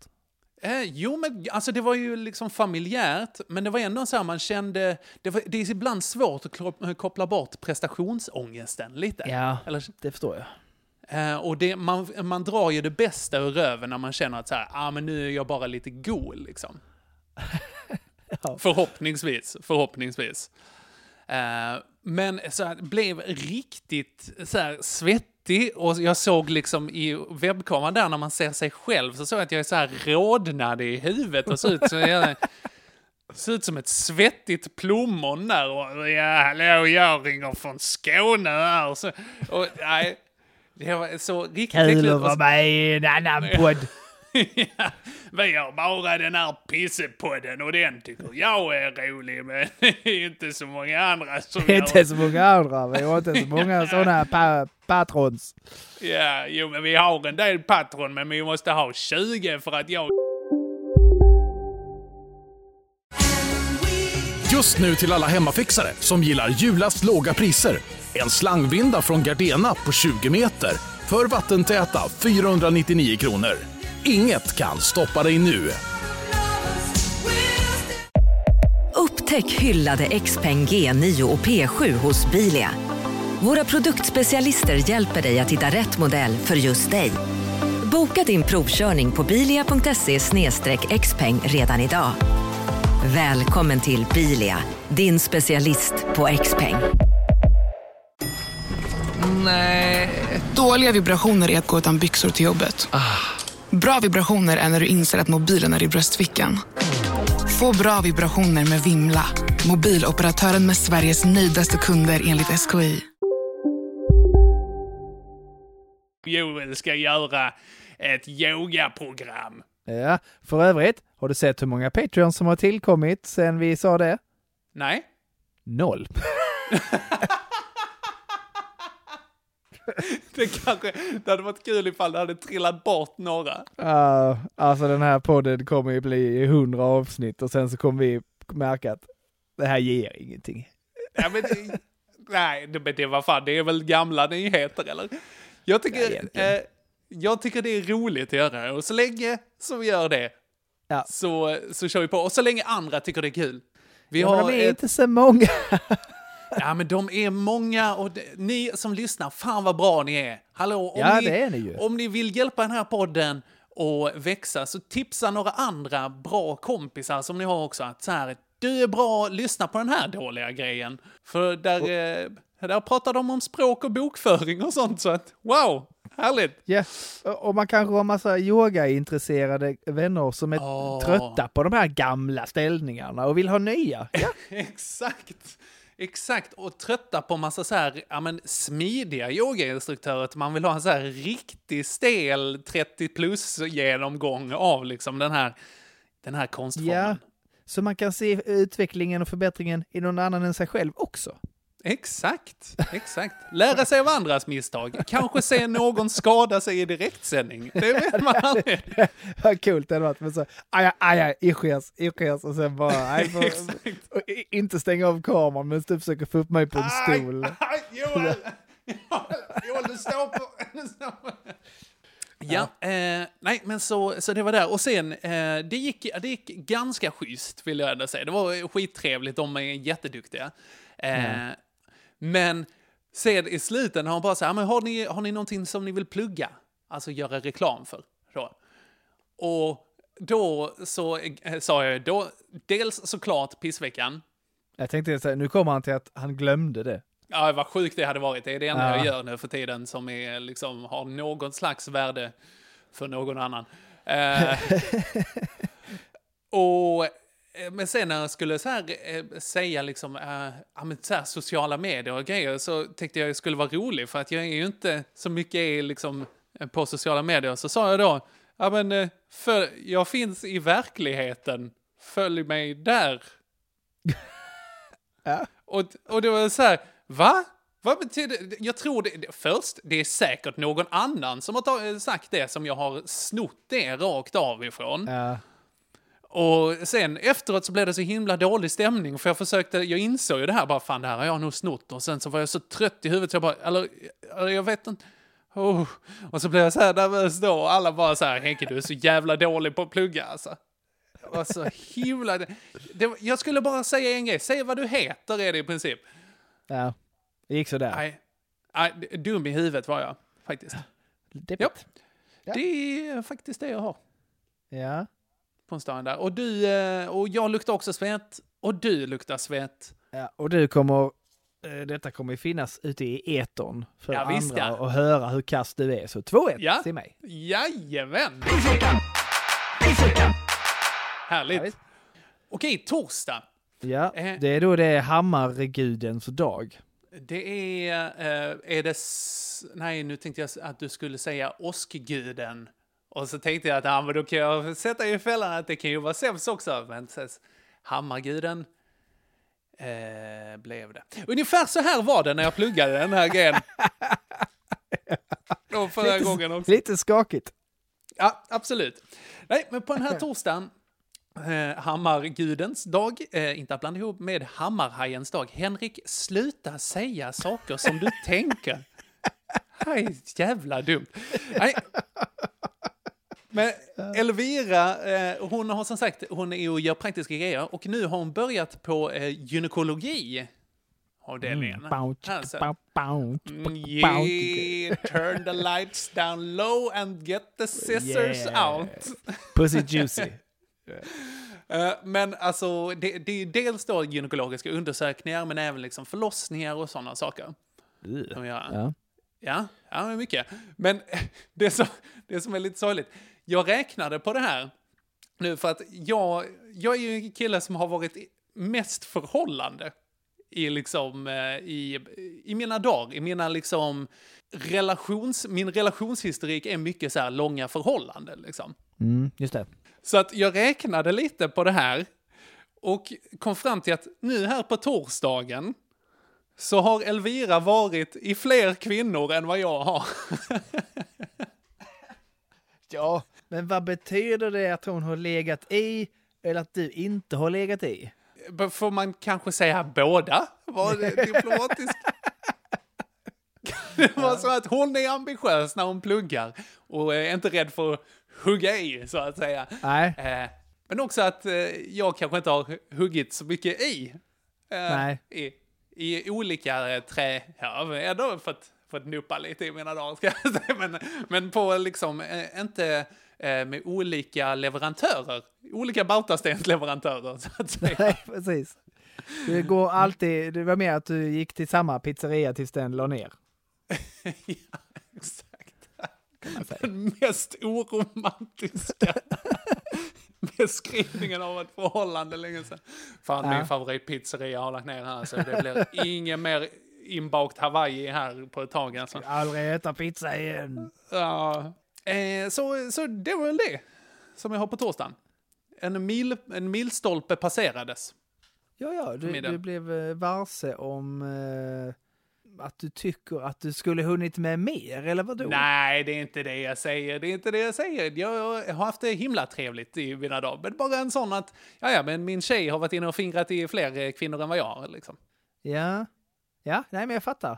Eh, jo, men alltså det var ju liksom familjärt, men det var ändå så här man kände... Det, var, det är ibland svårt att klo- koppla bort prestationsångesten lite. Ja, Eller, det förstår jag. Eh, och det, man, man drar ju det bästa ur röven när man känner att så här, ah, men nu är jag bara lite god liksom. Ja. Förhoppningsvis, förhoppningsvis. Eh, men så här, blev riktigt så här, svettig och jag såg liksom i webbkameran där när man ser sig själv så såg jag att jag är så här rodnad i huvudet och ser ut som jag ser ut som ett svettigt plommon där och ja, hallå, jag ringer från Skåne här. Och så, och, nej, det var så riktigt Kul att vara med i en annan podd. ja, vi har bara den här pissepodden och den tycker jag är rolig men det är inte så många andra som gör inte så många andra. Vi har inte så många sådana pa patrons. Ja, jo men vi har en del patron men vi måste ha 20 för att jag... Just nu till alla hemmafixare som gillar julast låga priser. En slangvinda från Gardena på 20 meter för vattentäta 499 kronor. Inget kan stoppa dig nu. Upptäck hyllade XPeng G9 och P7 hos Bilia. Våra produktspecialister hjälper dig att hitta rätt modell för just dig. Boka din provkörning på bilia.se xpeng redan idag. Välkommen till Bilia, din specialist på XPeng. Nej. Dåliga vibrationer är att gå utan byxor till jobbet. Bra vibrationer är när du inser att mobilen är i bröstfickan. Få bra vibrationer med Vimla. Mobiloperatören med Sveriges nöjdaste kunder enligt SKI. Joel ska göra ett yogaprogram. Ja, för övrigt, har du sett hur många Patreons som har tillkommit sen vi sa det? Nej? Noll. Det kanske... Det hade varit kul ifall det hade trillat bort några. Uh, alltså den här podden kommer ju bli hundra avsnitt och sen så kommer vi märka att det här ger ingenting. Ja, men det, nej, det, men det var fan, det är väl gamla nyheter eller? Jag tycker, egentligen. eh, jag tycker det är roligt att göra och så länge som vi gör det Ja. så, så kör vi på. Och så länge andra tycker det är kul. Vi Ja, men har de är ett, inte så många. Ja, men de är många och de, ni som lyssnar, fan vad bra ni är. Hallå, om, Ja, ni, det är ni ju. om ni vill hjälpa den här podden och växa, så tipsa några andra bra kompisar som ni har också att så här, du är bra, lyssna på den här dåliga grejen. För där, eh, där pratar de om språk och bokföring och sånt, så att wow, härligt. Ja, och och man kanske har massa yogaintresserade vänner som är Åh. trötta på de här gamla ställningarna och vill ha nya. Ja, Exakt. Exakt, och trötta på massa så här, ja men smidiga yogainstruktörer. Man vill ha en så här riktig stel 30 plus genomgång av liksom den här, den här konstformen. ja. Så man kan se utvecklingen och förbättringen i någon annan än sig själv också. Exakt, exakt. Lära sig av andras misstag. Kanske se någon skada sig i direktsändning. Det vet man aldrig. Vad coolt det hade varit. Men så, aj, aj, aj, ischias, ischias och sen bara, aj, så, och inte stänga av kameran men du försöker få upp mig på en stol. Aj, Joel! Joel, du står på... Du står på. Ja, eh, nej men så, så det var där. Och sen, eh, det, gick, det gick ganska schysst vill jag ändå säga. Det var skittrevligt, de är jätteduktiga. Eh, Men sen i slutet har hon bara så här, men har ni, har ni någonting som ni vill plugga? Alltså göra reklam för. Då. Och då så eh, sa jag då, dels såklart pissveckan. Jag tänkte säga, nu kommer han till att han glömde det. Ja, vad sjukt det hade varit. Det är det enda Ja. jag gör nu för tiden som är, liksom, har något slags värde för någon annan. Eh, och, men sen när jag skulle så här, eh, säga liksom, eh, men så här, sociala medier och grejer så tänkte jag det skulle vara rolig för att jag är ju inte så mycket i, liksom, eh, på sociala medier. Så sa jag då, ja men eh, för, jag finns i verkligheten, följ mig där. Och, och det var så här, va? Vad betyder? Jag tror det, först, det är säkert någon annan som har sagt det som jag har snott det rakt av ifrån. Ja. Och sen efteråt så blev det så himla dålig stämning för jag försökte, jag insåg ju det här bara, fan det här har jag nog snott och sen så var jag så trött i huvudet så jag bara, eller, eller jag vet inte. Oh. Och så blev jag så här nervös då och alla bara så här, Henke du är så jävla dålig på att plugga alltså. Det var så himla... Det, jag skulle bara säga en grej, säg vad du heter är det i princip. ja, det gick sådär. Nej, nej, dum i huvudet var jag faktiskt. Deppigt. Det är faktiskt det jag har Ja. På en stund där. Och du, eh, och jag luktar också svett. Och du luktar svett. ja. Och du kommer, eh, detta kommer ju finnas ute i etern för Ja, visst, andra ja. och höra hur kass du är. Så 2-1 Ja. till mig. Jajamän! Härligt. Ja. Okej, torsdag. Ja, Eh. det är då det är Hammargudens dag. Det är, är det, nej nu tänkte jag att du skulle säga åskguden. Och så tänkte jag att ja, men då kan jag sätta i fällan att det kan ju vara Zeus också. Men Hammarguden eh, blev det. Ungefär så här var det när jag pluggade den här grejen. Och förra Lite- gången också. Lite skakigt. Ja, absolut. Nej, men på den här torsdagen, eh, Hammargudens dag, eh, inte att blanda ihop med Hammarhajens dag. Henrik, sluta säga saker som du tänker. Det här är jävla dumt. Nej. Men Elvira, eh, hon har som sagt, hon är och gör praktiska grejer och nu har hon börjat på eh, gynekologi. Avdelningen. Bounce, Alltså. bounce, bounce, Mm, bounce. Yeah, turn the lights down low and get the scissors Yeah. out. Pussy juicy. Eh, men alltså, det, det är dels då gynekologiska undersökningar, men även liksom förlossningar och sådana saker. Gör. Ja. Ja, ja, mycket. Men det som, det som är lite sorgligt, jag räknade på det här nu för att jag, jag är ju en kille som har varit mest förhållande i liksom, eh, i, i mina dagar, i mina liksom relations, min relationshistorik är mycket så här långa förhållanden liksom. Mm, just det. Så att jag räknade lite på det här och kom fram till att nu här på torsdagen så har Elvira varit i fler kvinnor än vad jag har. Ja, men vad betyder det att hon har legat i eller att du inte har legat i? Får man kanske säga båda? Var det diplomatiskt? Det var så att hon är ambitiös när hon pluggar och är inte rädd för att hugga i, så att säga. Nej. Eh, Men också att eh, jag kanske inte har huggit så mycket i. eh, Nej. I, i olika trä. Ja, ändå fått, fått nuppa lite i mina dagar, ska jag säga. Men, men på liksom, eh, inte, med olika leverantörer. Olika Bautastensleverantörer, så att säga. Nej, precis. Det går alltid, det var mer att du gick till samma pizzeria tills den la ner. ja, exakt. Den mest oromantiska beskrivningen av ett förhållande länge sedan. Fan, Ja. min favoritpizzeria har lagt ner här, så det blir ingen mer inbakt Hawaii här på ett tag alltså. Aldrig äta pizza igen. Ja, eh, så, så det var väl det som jag har på torsdagen. En, mil, en milstolpe passerades. Ja, ja, du, du blev eh, varse om eh, att du tycker att du skulle hunnit med mer, eller vadå? Nej, det är inte det jag säger. Det är inte det jag säger. Jag har haft det himla trevligt i mina dagar. Men bara en sån att, ja, ja, men min tjej har varit inne och fingrat i fler eh, kvinnor än vad jag har. Liksom. Ja, ja, nej men jag fattar.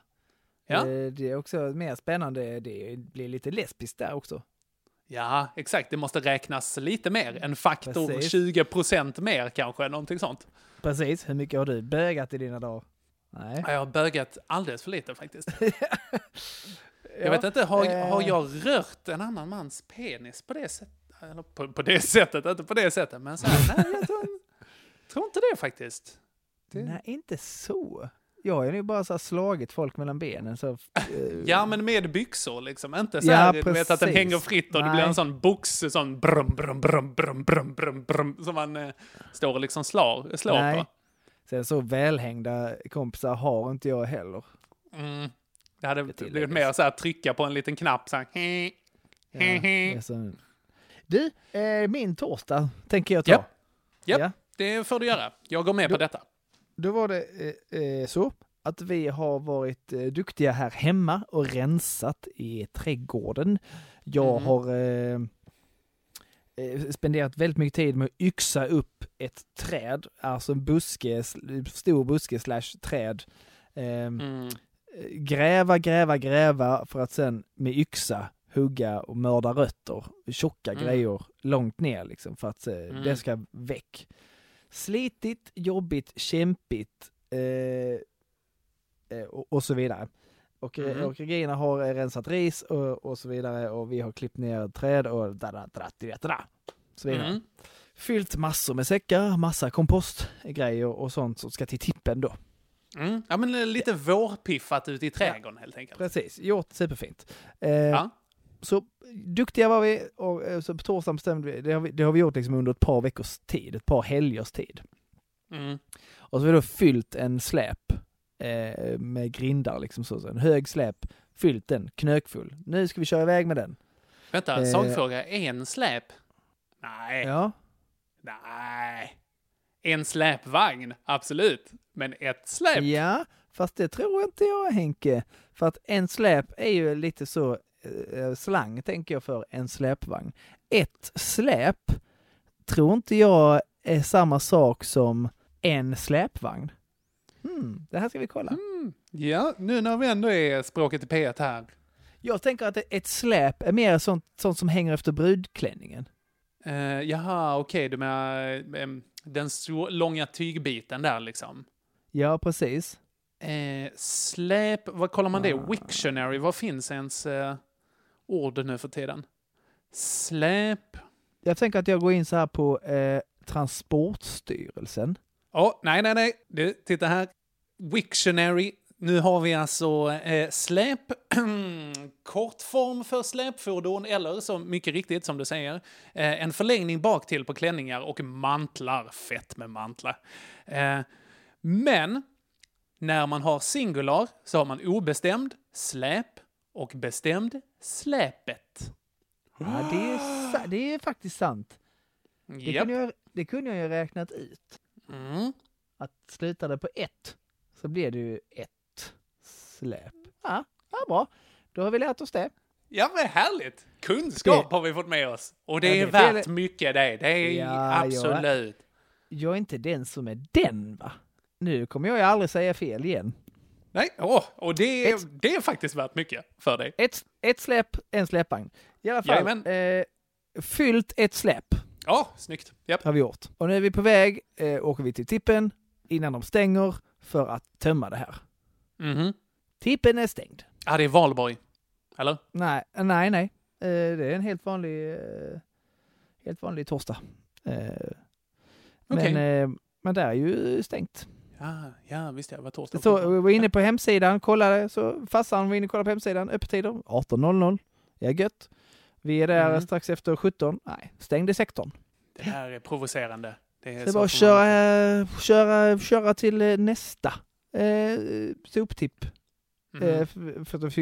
Ja. Eh, Det är också mer spännande, det blir lite lesbiskt där också. Ja, exakt. Det måste räknas lite mer. En faktor Precis. 20 procent mer kanske, någonting sånt. Precis, hur mycket har du bögat i dina dagar? Nej. Ja, Jag har bögat alldeles för lite faktiskt. Jag Ja, vet inte, har, eh. har jag rört en annan mans penis på det sättet? Eller på, på det sättet, inte på det sättet, men så här, nej, jag tror, tror inte det faktiskt. Det- Nej, inte så. Jag har ju nu bara så slagit folk mellan benen så... eh, Ja, men med byxor liksom. Inte så Ja, här, du vet att den hänger fritt och det blir Nej. en sån box, sån brum, brum, brum, brum, brum, brum, brum, som man eh, står och liksom slår, slår Nej. på. Sen så välhängda kompisar har inte jag heller. Mm. Det hade tilläggas. blivit mer så här trycka på en liten knapp så här. Ja, det så... Du, eh, min torsdag tänker jag ta. Japp. Japp, Ja. det får du göra. Jag går med på detta. Då var det eh, eh, så att vi har varit eh, duktiga här hemma och rensat i trädgården. Jag Mhm. har eh, eh, spenderat väldigt mycket tid med att yxa upp ett träd, alltså en buske, stor buske slash träd. Eh, Mm. Gräva, gräva, gräva för att sen med yxa hugga och mörda rötter, tjocka Mm. grejer långt ner liksom för att eh, Mm. det ska väck. Slitigt, jobbigt, kämpigt eh, eh, och, och så vidare. Och, Mhm. och Regina har eh, rensat ris och, och så vidare och vi har klippt ner träd och da, da, da, da, da, så vidare. Mm. Fyllt massor med säckar, massa kompostgrejer och sånt som ska till tippen då. Mm. Ja, men lite vårpiffat ute i trädgården helt enkelt. Precis, gjort superfint. Eh, Ja. Så duktiga var vi och eh, så på torsdagen bestämde vi, det har vi, det har vi gjort liksom under ett par veckors tid, ett par helgers tid. Mm. Och så har vi då fyllt en släp eh, med grindar, liksom så, så en hög släp, fyllt den, knökfull. Nu ska vi köra iväg med den. Vänta, Eh. sakfråga. En släp? Nej. Ja, Nej. En släpvagn, absolut. Men ett släp? ja fast det tror inte jag Henke. För att en släp är ju lite så slang, tänker jag, för en släpvagn. Ett släp tror inte jag är samma sak som en släpvagn. Hmm, det här ska vi kolla. Mm. Ja, nu när vi ändå är språket i P1 här. Jag tänker att ett släp är mer sånt, sånt som hänger efter brudklänningen. Uh, jaha, okej, du menar em, den långa tygbiten där liksom. Ja, precis. Eh, släp, vad kollar man det? Ah. Wiktionary, vad finns ens eh, ord nu för tiden? Släp. Jag tänker att jag går in så här på eh, Transportstyrelsen. Åh, nej, nej, nej. Du, titta här. Wiktionary. Nu har vi alltså eh, släp, kortform för släpfordon eller så mycket riktigt som du säger, eh, en förlängning bak till på klänningar och mantlar. Fett med mantlar. Eh, men när man har singular så har man obestämd, släp och bestämd, släpet. Ja, det är, det är faktiskt sant. Det, Japp. kunde jag, det kunde jag ju räknat ut. Mm. Att slutar det på ett så blir det ju ett släp. Ja, ja bra. Då har vi lärt oss det. Ja, men härligt! Kunskap Det- har vi fått med oss. Och det Ja, är det- värt det- mycket det. Det är Ja, absolut. Jag är inte den som är den va? Nu kommer jag ju aldrig säga fel igen. Nej, åh, och det är, Ett- det är faktiskt värt mycket för dig. Ett, ett släp, en släpvagn. I alla fall, eh, fyllt ett släp Ja, snyggt. Japp. har vi gjort. Och nu är vi på väg, eh, åker vi till tippen innan de stänger för att tömma det här. Mhm. Tippen är stängd. Ja, det är valborg. Eller? Nej, nej, nej. Eh, det är en helt vanlig... Eh, helt vanlig torsdag. Eh, Okej. Men, eh, men där är ju stängt. Ja, ja visst ja, det var torsdag. Så vi var inne på hemsidan, kollade, så farsan var inne och kollade på hemsidan, öppettider 18.00. Ja, gött. Vi är där Mm. strax efter 17. Nej, stängde sektorn. Det här är provocerande. Det är Det så var att får man- köra, köra, köra till eh, nästa eh, soptipp. Mhm. Eh, för, för att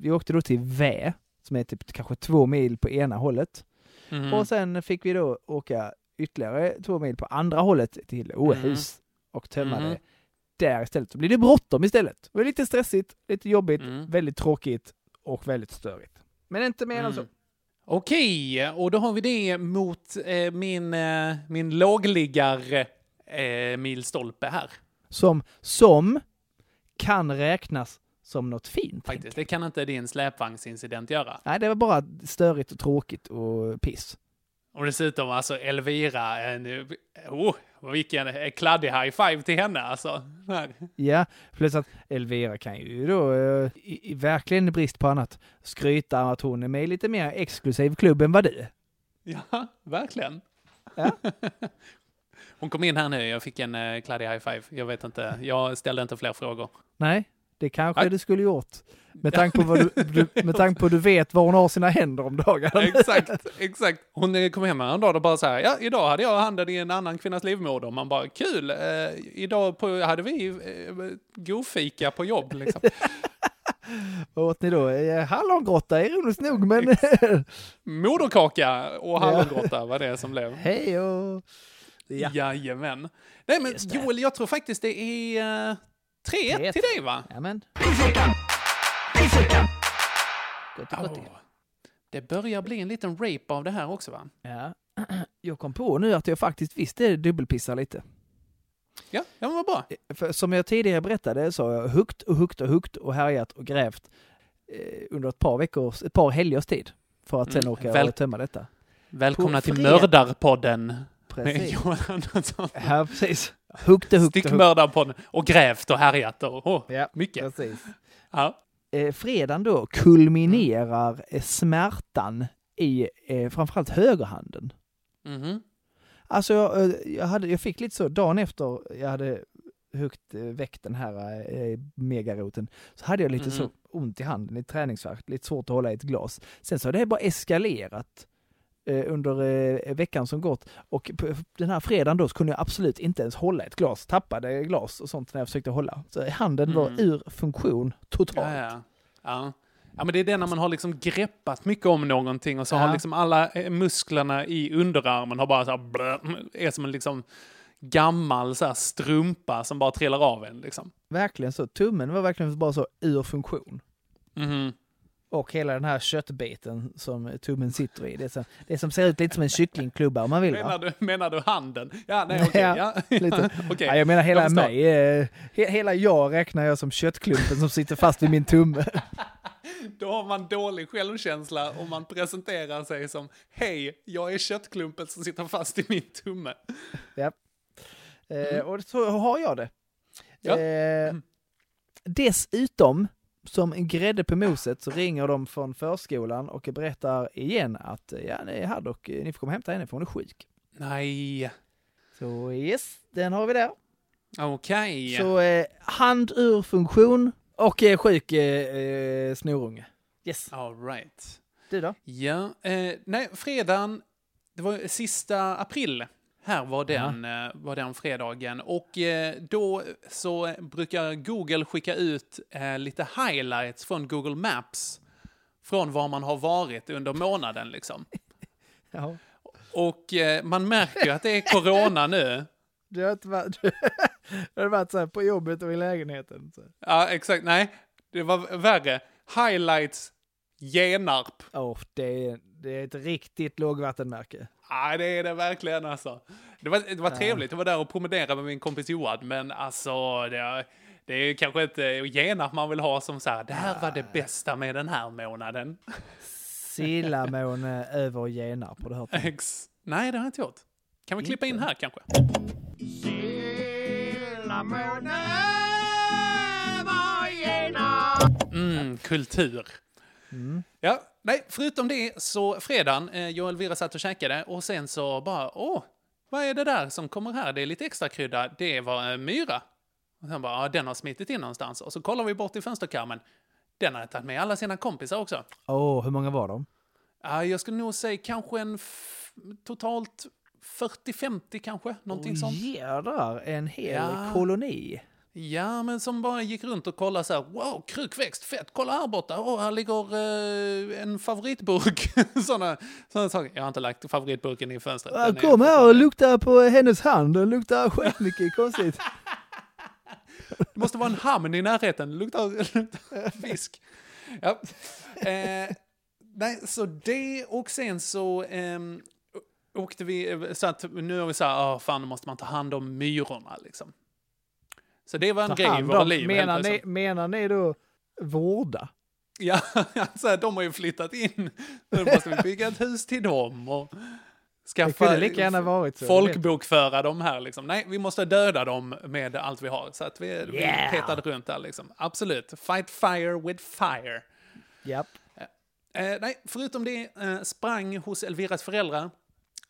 vi, åkte då till Vä, som är typ kanske två mil på ena hållet. Mhm. Och sen fick vi då åka ytterligare två mil på andra hållet till Åhus och tömma Mhm. det där istället. Så blir det bråttom istället. Det var lite stressigt, lite jobbigt, Mm. väldigt tråkigt och väldigt störigt. Men inte mer än så. Mm. Okej, och då har vi det mot eh, min, eh, min lågliggar eh, milstolpe här. Som, som kan räknas som något fint. Faktiskt. Det kan inte din släpvagnsincident göra. Nej, det var bara störigt och tråkigt och piss. Och dessutom alltså Elvira, en, oh, vilken kladdig high five till henne alltså. Här. Ja, plus att Elvira kan ju då, eh, i, i verkligen brist på annat, skryta att hon är med i lite mer exklusiv klubb än vad du. Ja, verkligen. Ja. Hon kom in här nu, jag fick en uh, kladdig high five. Jag vet inte, jag ställde inte fler frågor. Nej, det kanske Nej. du skulle gjort. Med tanke på vad du, du, med tanke på du vet var hon har sina händer om dagarna. exakt, exakt. Hon eh, kom hem en dag och bara så här, ja, idag hade jag handen i en annan kvinnas livmoder. Man bara, kul, eh, idag på, hade vi eh, godfika på jobb liksom. Vad åt ni då? Eh, Hallongrotta, ironiskt nog, men... Moderkaka och hallongrotta var det som blev. Hej och... Ja. Jajamän. Nej men Joel, jag tror faktiskt det är 3 3-1. till dig va? Jajamän. Gott gott. Det börjar bli en liten rape av det här också va? Ja. Jag kom på nu att jag faktiskt visste dubbelpissar lite. Ja, ja men vad bra. För som jag tidigare berättade så har jag hukt och hukt och hukt och härjat och grävt eh, under ett par veckors, ett par helgers tid. För att sen Mm, åka väl- och tömma detta. Välkomna till Mördarpodden. Med Precis. Johan Andersson. Ja, precis. Hukt och och hukt. Stickmördarpodden. Och grävt och härjat och oh, Ja, mycket. precis. Ja. Eh, fredagen då kulminerar eh, smärtan i eh, framförallt högerhanden. Mhm. Alltså jag, jag, hade, jag fick lite så, dagen efter jag hade hukt eh, väck den här eh, megaroten, så hade jag lite så Mhm. ont i handen, lite träningsvärk, lite svårt att hålla i ett glas. Sen så har det bara eskalerat under eh, veckan som gått och den här fredagen då så kunde jag absolut inte ens hålla ett glas, tappade glas och sånt när jag försökte hålla. Så handen var Mm. ur funktion totalt. Ja, ja. ja. Ja, men det är det när man har liksom greppat mycket om någonting och så Ja. har liksom alla eh, musklerna i underarmen har bara så här blö, är som en liksom gammal så strumpa som bara trillar av en liksom. Verkligen så, tummen var verkligen bara så ur funktion. Mhm. Och hela den här köttbiten som tummen sitter i. Det som, det som ser ut lite som en kycklingklubba om man vill Menar du, menar du handen? Ja, nej okej. Ja, ja. lite. Okej, Ja, jag menar hela jag mig. eh, he, hela jag räknar jag som köttklumpen som sitter fast vid min tumme. Då har man dålig självkänsla om man presenterar sig som Hej, jag är köttklumpen som sitter fast i min tumme. ja. eh, och så har jag det. Ja. Eh, dessutom, som en grädde på moset, så ringer de från förskolan och berättar igen att eh, ja, ni är här och eh, ni får komma och hämta henne för hon är sjuk. Nej, Så yes, den har vi där. okej. Så eh, hand ur funktion och eh, sjuk eh, eh, snorunge. Yes. All right. Du då? Ja, eh, nej, fredagen, det var sista april. Här var den, eh, var den fredagen. Och eh, då så brukar Google skicka ut eh, lite highlights från Google Maps. Från var man har varit under månaden liksom. Ja. Och man märker att det är corona nu. Du har inte varit, du har varit så här på jobbet och i lägenheten. Så. Ja, exakt. Nej, det var värre. Highlights Genarp. Oh, det, är, det är ett riktigt lågvattenmärke. Ja, det är det verkligen alltså. Det var, det var Ja. trevligt, jag var där och promenerade med min kompis Johan, men alltså det, det är kanske inte Genarp man vill ha som så här, det här var det bästa med den här månaden. Sillamåne över Genarp, har du hört det? Ex. Nej, det har jag inte gjort. Kan vi klippa in här kanske? Mm, kultur. Mm. Ja, nej, förutom det så fredagen, eh, jag och Elvira satt och käkade och sen så bara, åh, vad är det där som kommer här? Det är lite extra krydda. Det var en myra. Och sen bara, ja, den har smitit in någonstans. Och så kollar vi bort i fönsterkarmen. Den har tagit med alla sina kompisar också. Åh, hur många var de? Ja, jag skulle nog säga kanske en totalt 40-50 kanske, någonting Åh, sånt. Jädrar, en hel Ja. koloni. Ja, men som bara gick runt och kollade så här, wow, krukväxt, fett, kolla här borta, åh, här ligger eh, en favoritburk. sådana, sådana saker. Jag har inte lagt favoritburken i fönstret. Ja, är kom här och lukta på hennes hand, den luktar skitmycket konstigt. Det måste vara en hamn i närheten, det luktar, luktar fisk. Ja. Eh, nej, så det och sen så ehm, åkte vi, så att nu har vi så här, oh, fan nu måste man ta hand om myrorna liksom. Så det var en Ta grej i våra liv. Menar ni, menar ni då vårda? Ja, så här, de har ju flyttat in. Nu måste vi bygga ett hus till dem och skaffa... Så. Folkbokföra dem här liksom. Nej, vi måste döda dem med allt vi har. Så att vi, Yeah. vi petade runt där liksom. Absolut. Fight fire with fire. Japp. Eh, nej, förutom det eh, sprang hos Elviras föräldrar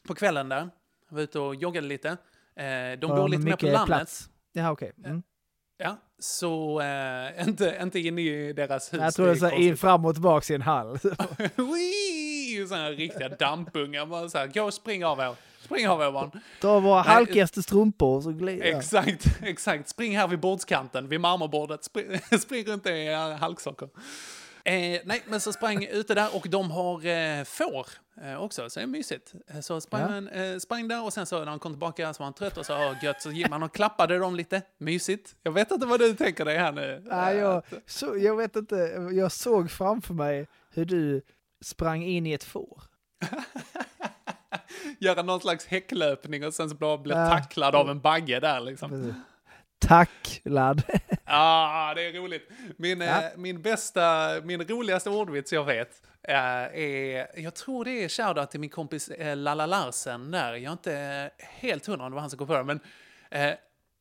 på kvällen där. Var ute och joggade lite. Eh, de bor lite mer på landet. Plats. Ja, okej. Mm. Ja, så eh, inte, inte inne i deras hus. Jag tror det är in fram och tillbaka i en hall. Sådana riktiga dampungar. Bara så här, gå och spring av er. Spring av er barn. Ta våra Nej, halkigaste strumpor och så glider Exakt, exakt. Spring här vid bordskanten, vid marmorbordet. Spring, spring runt i halksockor. Eh, nej, men så sprang ute där och de har eh, får eh, också, så det är mysigt. Eh, Så sprang, Ja. han, eh, sprang där och sen så när han kom tillbaka så var han trött och så oh, gött, så gick man och klappade dem lite. Mysigt. Jag vet inte vad du tänker dig här nu. Nej, jag, så, jag vet inte, jag såg framför mig hur du sprang in i ett får. Göra någon slags häcklöpning och sen så bara bli Ja. tacklad av en bagge där liksom. Tack, ladd. Ja, det är roligt. Min, Ja. eh, min bästa, min roligaste ordvits jag vet eh, är, jag tror det är shoutout till min kompis eh, Lalla Larsen där. Jag är inte eh, helt hundra om det var han som kom på det, men eh,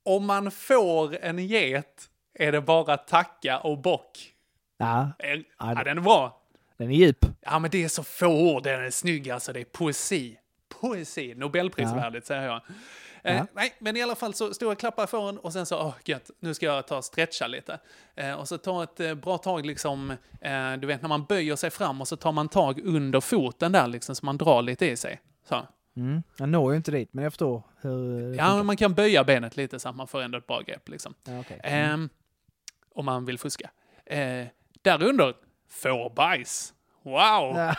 om man får en get är det bara tacka och bock. Ja, Eh, Ja, Ja, den är bra. den är djup. Ja, men det är så få ord, den är snygg alltså, det är poesi. Poesi, Nobelprisvärdigt säger jag. Eh. Nej, men i alla fall så stod jag och klappade och sen så, åh gött, nu ska jag ta och stretcha lite. Eh, och så ta ett eh, bra tag liksom, eh, du vet när man böjer sig fram och så tar man tag under foten där liksom så man drar lite i sig. Så. Mm. Jag når ju inte dit, men jag förstår hur Ja, men man kan böja benet lite så att man får ändå ett bra grepp liksom. Ja, okej. Ehm, om man vill fuska. Eh, där under, fårbajs. Wow!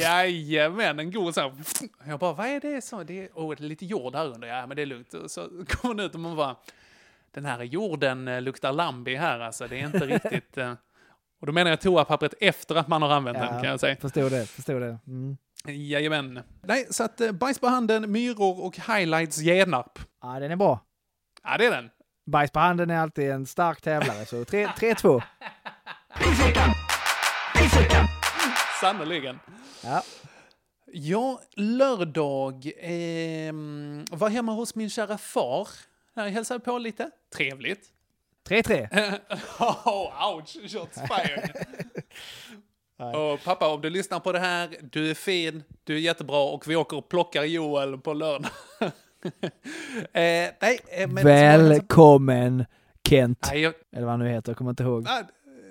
Jajamän, en god så här. Jag bara, vad är det så? Det är, oh, det är lite jord här under. Ja, men det är lugnt. Så kommer man ut och man bara, den här jorden eh, luktar Lambi här alltså. Det är inte riktigt... Eh, och då menar jag toapappret efter att man har använt den kan jag säga. Förstår det, förstår det. Mm. Jajamän. Nej, så att eh, bajs på handen, myror och highlights Genarp. Ja, den är bra. Ja, det är den. Bajs på handen är alltid en stark tävlare, så 3-2. Sannerligen. Ja. Ja, lördag ehm, var hemma hos min kära far. Jag hälsade på lite. Trevligt. 3-3. oh, ouch, shots fired. och pappa, om du lyssnar på det här, du är fin, du är jättebra och vi åker och plockar Joel på lördag. eh, nej, eh, men... Välkommen Kent. Nej, jag, Eller vad han nu heter, jag kommer inte ihåg.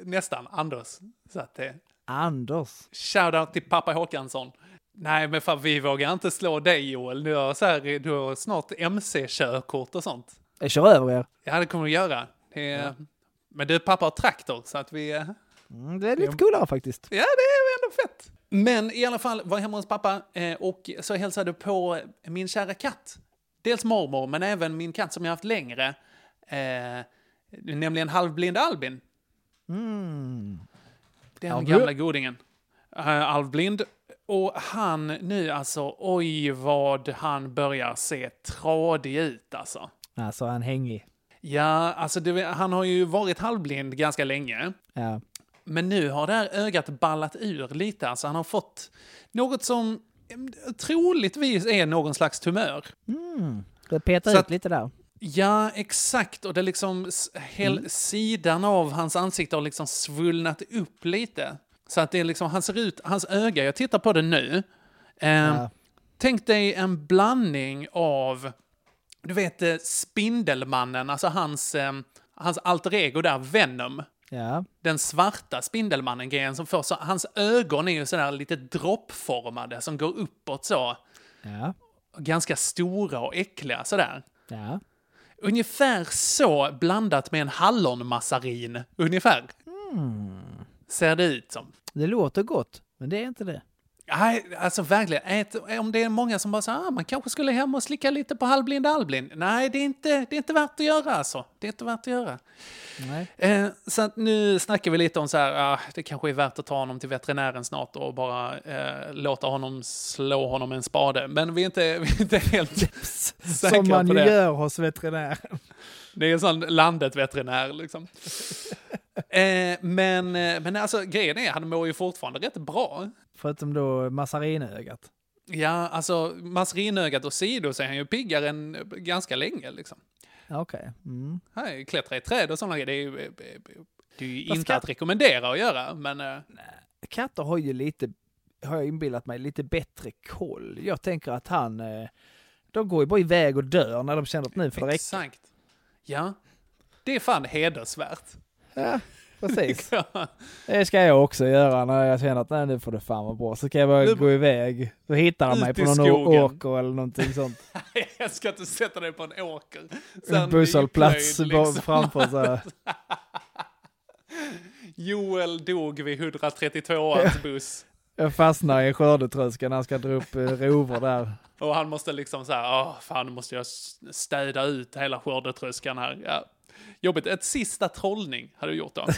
nästan, Anders. Så att, eh, Anders. Shoutout till pappa Håkansson. Nej, men fan, vi vågar inte slå dig Joel. Du har, så här, du har snart MC-körkort och sånt. Jag kör över er. Ja, det kommer du göra. Det är, Men du, pappa har traktor, så att vi... eh, Mm, det är lite coolare faktiskt. Ja, det är ändå fett. Men i alla fall var hemma hos pappa eh, och så hälsade på min kära katt. Dels mormor, men även min katt som jag haft längre. Eh, nämligen halvblind Albin. Mm. Den Ja, gamla godingen. Uh, halvblind. Och han nu alltså, oj vad han börjar se tradig ut alltså. Alltså, han hängig. Ja, alltså det, han har ju varit halvblind ganska länge. Ja. Men nu har det här ögat ballat ur lite. Alltså han har fått något som eh, troligtvis är någon slags tumör. Mm. Det petar Så ut lite där. Ja, exakt. Och det liksom, hel, sidan av hans ansikte har liksom svullnat upp lite. Så att det är liksom, han ser ut, hans öga, jag tittar på det nu. Eh, Ja. Tänk dig en blandning av, du vet eh, Spindelmannen, alltså hans, eh, hans alter ego där, Venom. Ja. Den svarta Spindelmannen-grejen som får så, hans ögon är ju sådär lite droppformade som går uppåt så. Ja. Ganska stora och äckliga sådär. Ja. Ungefär så blandat med en hallonmassarin, ungefär. Ser det ut som. Det låter gott, men det är inte det. Nej, alltså verkligen. Ät, om det är många som bara säger ah, man kanske skulle hem och slicka lite på halvblind Albin. Nej, det är, inte, det är inte värt att göra alltså. Det är inte värt att göra. Nej. Eh, så att nu snackar vi lite om så här, ah, det kanske är värt att ta honom till veterinären snart och bara eh, låta honom slå honom med en spade. Men vi är inte, vi är inte helt säkra Som man på det. gör hos veterinären. Det är en sån landet-veterinär liksom. eh, men, eh, men alltså grejen är, han mår ju fortfarande rätt bra. Förutom då massarinögat. Ja, alltså masrinögat åsido så är han ju piggare än ganska länge liksom. Okej. Mm. Han klättrar i träd och sådana grejer. Det är ju, det är ju inte katt- att rekommendera att göra, men... eh, Katter har ju lite, har jag inbillat mig, lite bättre koll. Jag tänker att han, eh, de går ju bara iväg och dör när de känner att nu får det räcka. Exakt. Ja. Det är fan hedersvärt. Ja, precis. Det ska jag också göra när jag känner att nej, nu får det fan vara bra. Så kan jag bara Nu- gå iväg. Så hittar Ut mig på någon skogen. åker eller någonting sånt. jag ska inte sätta dig på en åker. En busshållplats bara framför så här. Joel dog vid 132ans buss. Jag fastnar i skördetröskan när han ska dra upp eh, rovor där. Och han måste liksom så här, åh fan nu måste jag städa ut hela skördetröskan här. Ja. Jobbigt. Ett sista trollning hade du gjort då.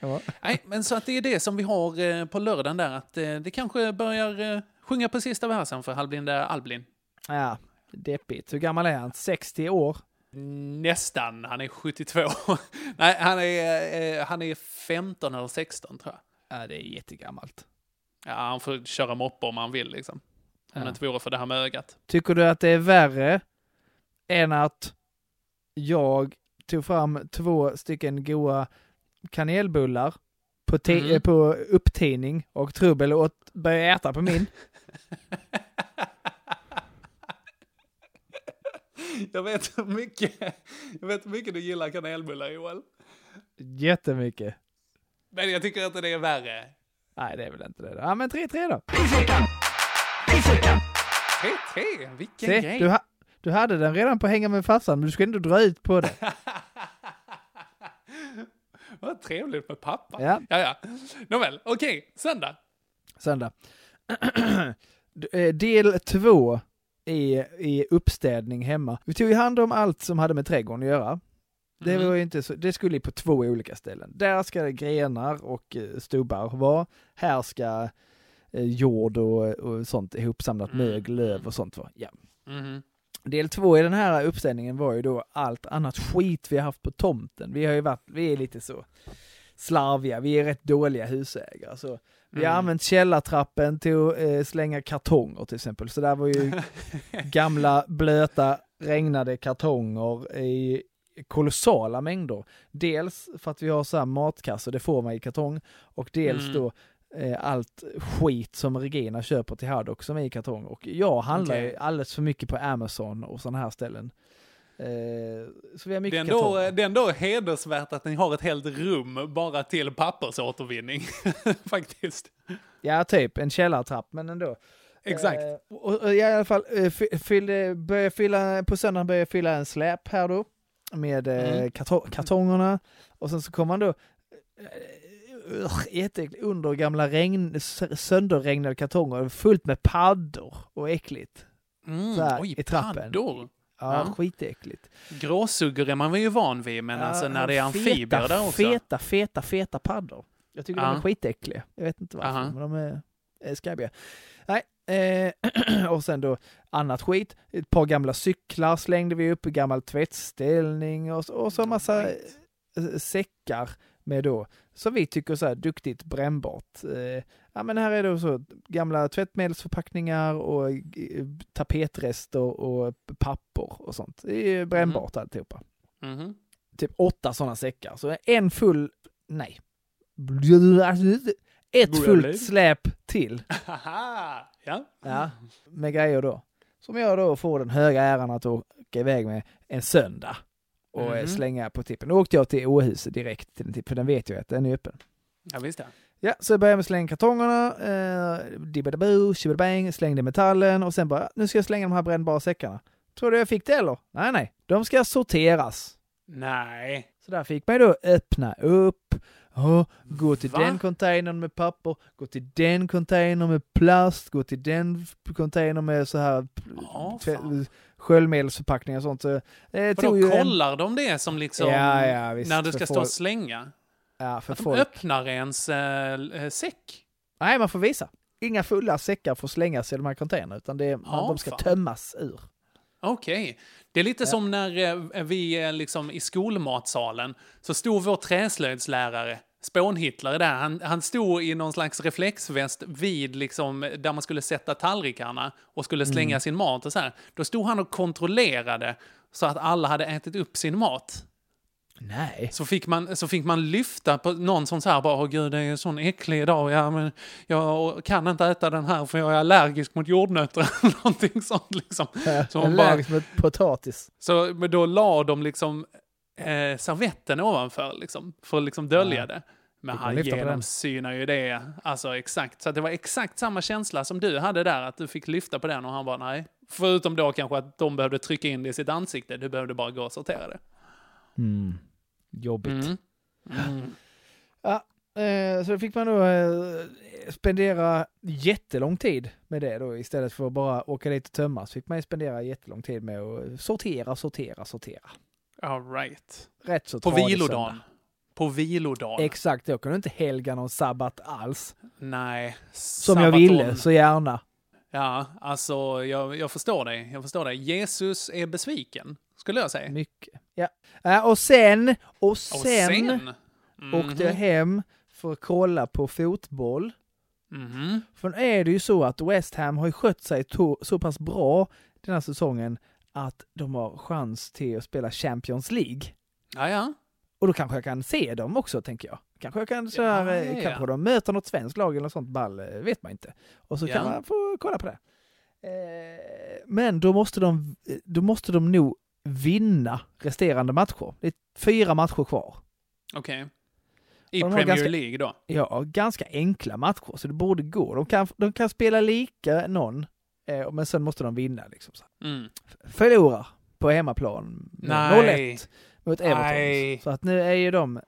Ja. Nej, men så att det är det som vi har eh, på lördagen där, att eh, det kanske börjar eh, sjunga på sista versen för halvblinda Albin. Ja, deppigt. Hur gammal är han? 60 år? Nästan, han är 72. Nej, han är, han är 15 eller 16 tror jag. Ja, det är jättegammalt. Ja, han får köra moppe om han vill liksom. Om Ja. det inte vore för det här med ögat. Tycker du att det är värre än att jag tog fram två stycken goa kanelbullar på, te- Mm. på upptining och trubbel och åt- började äta på min? Jag vet hur mycket, jag vet hur mycket du gillar kanelbullar Joel. Jättemycket. Men jag tycker inte det är värre. Nej, det är väl inte det. Ja, men 3-3 då. 3-3, vilken Se, grej. du, ha- du hade den redan på hänga med farsan, men du ska ändå dra ut på det. Vad trevligt med pappa. Ja. ja, ja. Nåväl, okej, söndag. Söndag. D- eh, Del två i, i uppstädning hemma. Vi tog ju hand om allt som hade med trädgården att göra. Det, Mhm. var inte så, det skulle på två olika ställen. Där ska det grenar och eh, stubbar vara. Här ska eh, jord och, och sånt ihopsamlat Mm. mög, löv och sånt vara. Ja. Mhm. Del två i den här uppställningen var ju då allt annat skit vi har haft på tomten. Vi har ju varit, vi är lite så slarviga, vi är rätt dåliga husägare. Så vi har Mm. använt källartrappen till att eh, slänga kartonger till exempel. Så där var ju gamla blöta regnade kartonger i kolossala mängder. Dels för att vi har så här matkassar, det får man i kartong, och dels Mm. då allt skit som Regina köper till Haddock som är i kartong. Och jag handlar ju alldeles för mycket på Amazon och sådana här ställen. Eh, så vi har Det är, mycket ändå, kartonger. det är ändå hedersvärt att ni har ett helt rum bara till pappersåtervinning. Faktiskt. Ja, typ en källartrapp, men ändå. Exakt. Eh, och, och i alla fall, eh, fy- fyllde, började fylla, på söndagen började jag fylla en släp här då, med eh, Mm. karto- kartongerna. Och sen så kom man då, eh, uh, jätteäckligt, under gamla regn, sönderregnade kartonger, fullt med paddor och äckligt. Mm, här, oj, i trappen. paddor. Ja, Ja. skitäckligt. Gråsuggor är man ju van vid, men Ja, alltså när det är feta, amfibier där också. Feta, feta, feta paddor. Jag tycker de Ja. är skitäckliga. Jag vet inte varför, Aha. men de är, är skabbiga. Nej, eh, och sen då annat skit. Ett par gamla cyklar slängde vi upp, gammal tvättställning och, så- och så massa Right. eh, säckar med då, som vi tycker så här duktigt brännbart. Eh, ja men här är det så gamla tvättmedelsförpackningar och eh, tapetrester och papper och sånt. Det är ju brännbart alltihopa Mhm. typ åtta sådana säckar. Så en full, nej, ett fullt släp till. Ja. Ja, med grejer då. Som jag då får den höga äran att åka iväg med en söndag och Mhm. slänga på tippen. Då åkte jag till Åhus direkt till den tippen, för den vet jag att den är öppen. Ja, visst ja. Ja, så jag började med att slänga kartongerna, eh, shibbadabang, slängde metallen och sen bara, nu ska jag slänga de här brännbara säckarna. Tror du jag fick det eller? Nej, nej, de ska sorteras. Nej. Så där fick man då öppna upp, och gå till Va? den containern med papper, gå till den containern med plast, gå till den containern med så här fan. Sköljmedelsförpackningar och sånt. Så, eh, tog Vadå, ju en, kollar de det som liksom Ja, ja, visst, när du ska stå och slänga? ja, för Att de folk. öppnar ens äh, äh, säck? Nej, man får visa. Inga fulla säckar får slängas i de här containrarna, utan det Ja, de ska fan. tömmas ur. Okej. Det är lite Ja. som när eh, vi eh, liksom i skolmatsalen så stod vår träslöjdslärare Spån-Hitler där, han, han stod i någon slags reflexväst vid liksom där man skulle sätta tallrikarna och skulle slänga Mm. sin mat och så här. Då stod han och kontrollerade så att alla hade ätit upp sin mat. Nej. Så fick man, så fick man lyfta på någon som så här bara, åh gud det är en sån äcklig idag, ja men jag kan inte äta den här för jag är allergisk mot jordnötter eller någonting sånt liksom. Så man bara, Allergisk mot potatis. så men då la de liksom eh, servetten ovanför liksom, för att liksom dölja Ja. det. Men han genomsynar ju det, alltså exakt. Så det var exakt samma känsla som du hade där, att du fick lyfta på den och han bara nej. Förutom då kanske att de behövde trycka in det i sitt ansikte, du behövde bara gå och sortera det. Mm. Jobbigt. Mm. Mm. Ja, eh, så fick man då eh, spendera jättelång tid med det då istället för att bara åka dit och tömma. Så fick man ju spendera jättelång tid med att sortera, sortera, sortera. All right. Rätt så På vilodagen. söndag. På vilodagen. Exakt, jag kunde inte helga någon sabbat alls. Nej. Som jag ville, så gärna. Ja, alltså jag, jag förstår dig. Jag förstår dig. Jesus är besviken, skulle jag säga. Mycket. Ja. Eh, och sen, och Och sen, sen? åkte jag Mhm. hem för att kolla på fotboll. Mhm. För nu är det ju så att West Ham har ju skött sig så pass bra den här säsongen att de har chans till att spela Champions League. Ja, ja. Och då kanske jag kan se dem också, tänker jag. Kanske jag kan så här, Ja, eh, ja, ja. kanske de möter något svenskt lag eller något sånt ball, eh, vet man inte. Och så kan man få kolla på det. Eh, Men då måste de, då måste de nog vinna resterande matcher. Det är fyra matcher kvar. Okej. I De har Premier ganska- League då? Ja, ganska enkla matcher, så det borde gå. De kan, de kan spela lika någon, eh, men sen måste de vinna. Liksom. så. Mm. Förlorar på hemmaplan med Nej. 0-1 mot Everton. Nej. Så att nu är ju de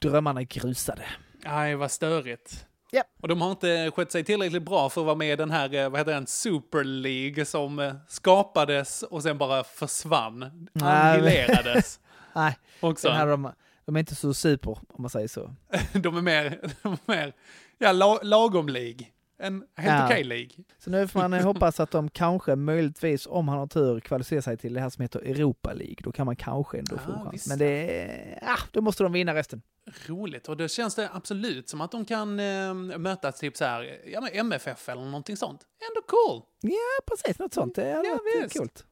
drömmarna grusade. Nej, vad störigt. Ja. Och de har inte skött sig tillräckligt bra för att vara med i den här, eh, vad heter den, Super League som eh, skapades och sen bara försvann. Annihilerades. Nej, Också. den här, de, de är inte så super, om man säger så. De är mer, de är mer ja, la, lagom League. En helt Ja. okej League. Så nu får man hoppas att de kanske, möjligtvis, om han har tur, kvalificerar sig till det här som heter Europa League. Då kan man kanske ändå få Ja, en chans. visst. Men det ah, då måste de vinna resten. Roligt. Och då känns det absolut som att de kan eh, mötas typ så här, ja men MFF eller någonting sånt. Ändå cool. Ja, precis. Något sånt. Det hade Ja, varit coolt.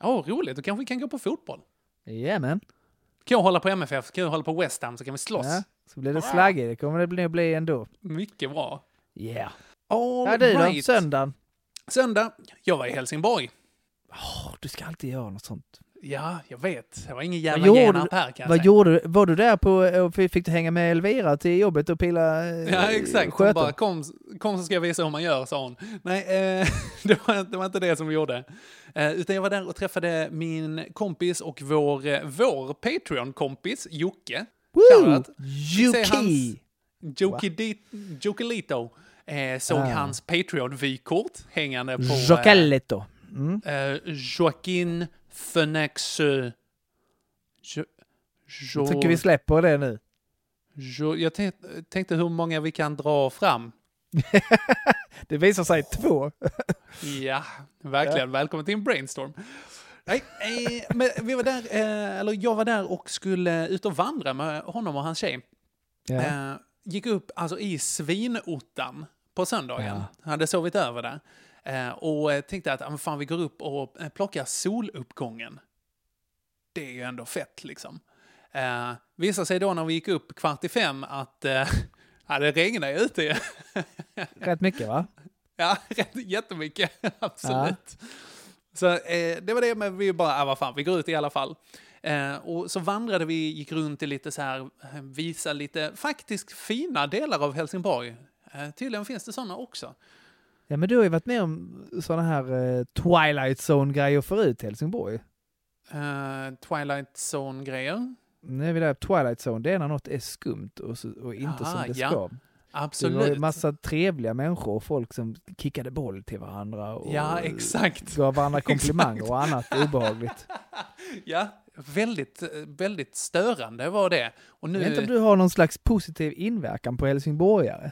Ja, roligt. Då kanske vi kan gå på fotboll. Jajamän. Kan jag hålla på MFF, kan jag hålla på West Ham så kan vi slåss. Ja, så blir det slaggigt. Det kommer det bli, bli ändå. Mycket bra. Yeah. All Ja, du då? right. Söndagen? Söndag, jag var i Helsingborg. Åh, du ska alltid göra något sånt. Ja, jag vet. Jag var ingen jävla genamp här kan jag vad säga. gjorde du? Var du där på, och fick du hänga med Elvira till jobbet och pilla eh, Ja, exakt. Hon bara, kom, kom så ska jag visa hur man gör, sa hon. Nej, eh, det, var, det var inte det som vi gjorde. Eh, utan jag var där och träffade min kompis och vår, eh, vår Patreon-kompis, Jocke. Woo! Jokidi- Jokelito. Eh, såg Ah. hans Patreon-vykort hängande på... eh, Jokelito. Mm. Eh, Joaquin Phoenix... eh, Jo, jo, Jag tycker vi släpper det nu. jo, jag tänkte, tänkte hur många vi kan dra fram. Det visar sig två. Ja, verkligen. Välkommen till en brainstorm. Nej, eh, men vi var där, eh, eller jag var där och skulle ut och vandra med honom och hans tjej. Ja. Eh, gick upp alltså i svinottan på söndagen. Ja. Hade sovit över där. Eh, och eh, tänkte att fan, vi går upp och eh, plockar soluppgången. Det är ju ändå fett liksom. Eh, visade sig då när vi gick upp kvart i fem att eh, Ja, det regnar ju ute ju. Rätt mycket va? Ja, rätt, jättemycket. Absolut. Så eh, det var det, men vi bara, ah, vad fan, vi går ut i alla fall. Eh, och så vandrade vi, gick runt i lite så här, visa lite faktiskt fina delar av Helsingborg. Eh, tydligen finns det sådana också. Ja men du har ju varit med om sådana här eh, Twilight Zone-grejer förut i Helsingborg. Eh, Twilight Zone-grejer. Är vi där, Twilight Zone, det är när något är skumt och, så, och inte Aha, som det ja. ska. Det var Absolut. massa trevliga människor och folk som kickade boll till varandra och Ja, exakt. gav varandra komplimanger och annat obehagligt. Ja, väldigt, väldigt störande var det. Och nu, Jag vet inte om du har någon slags positiv inverkan på helsingborgare?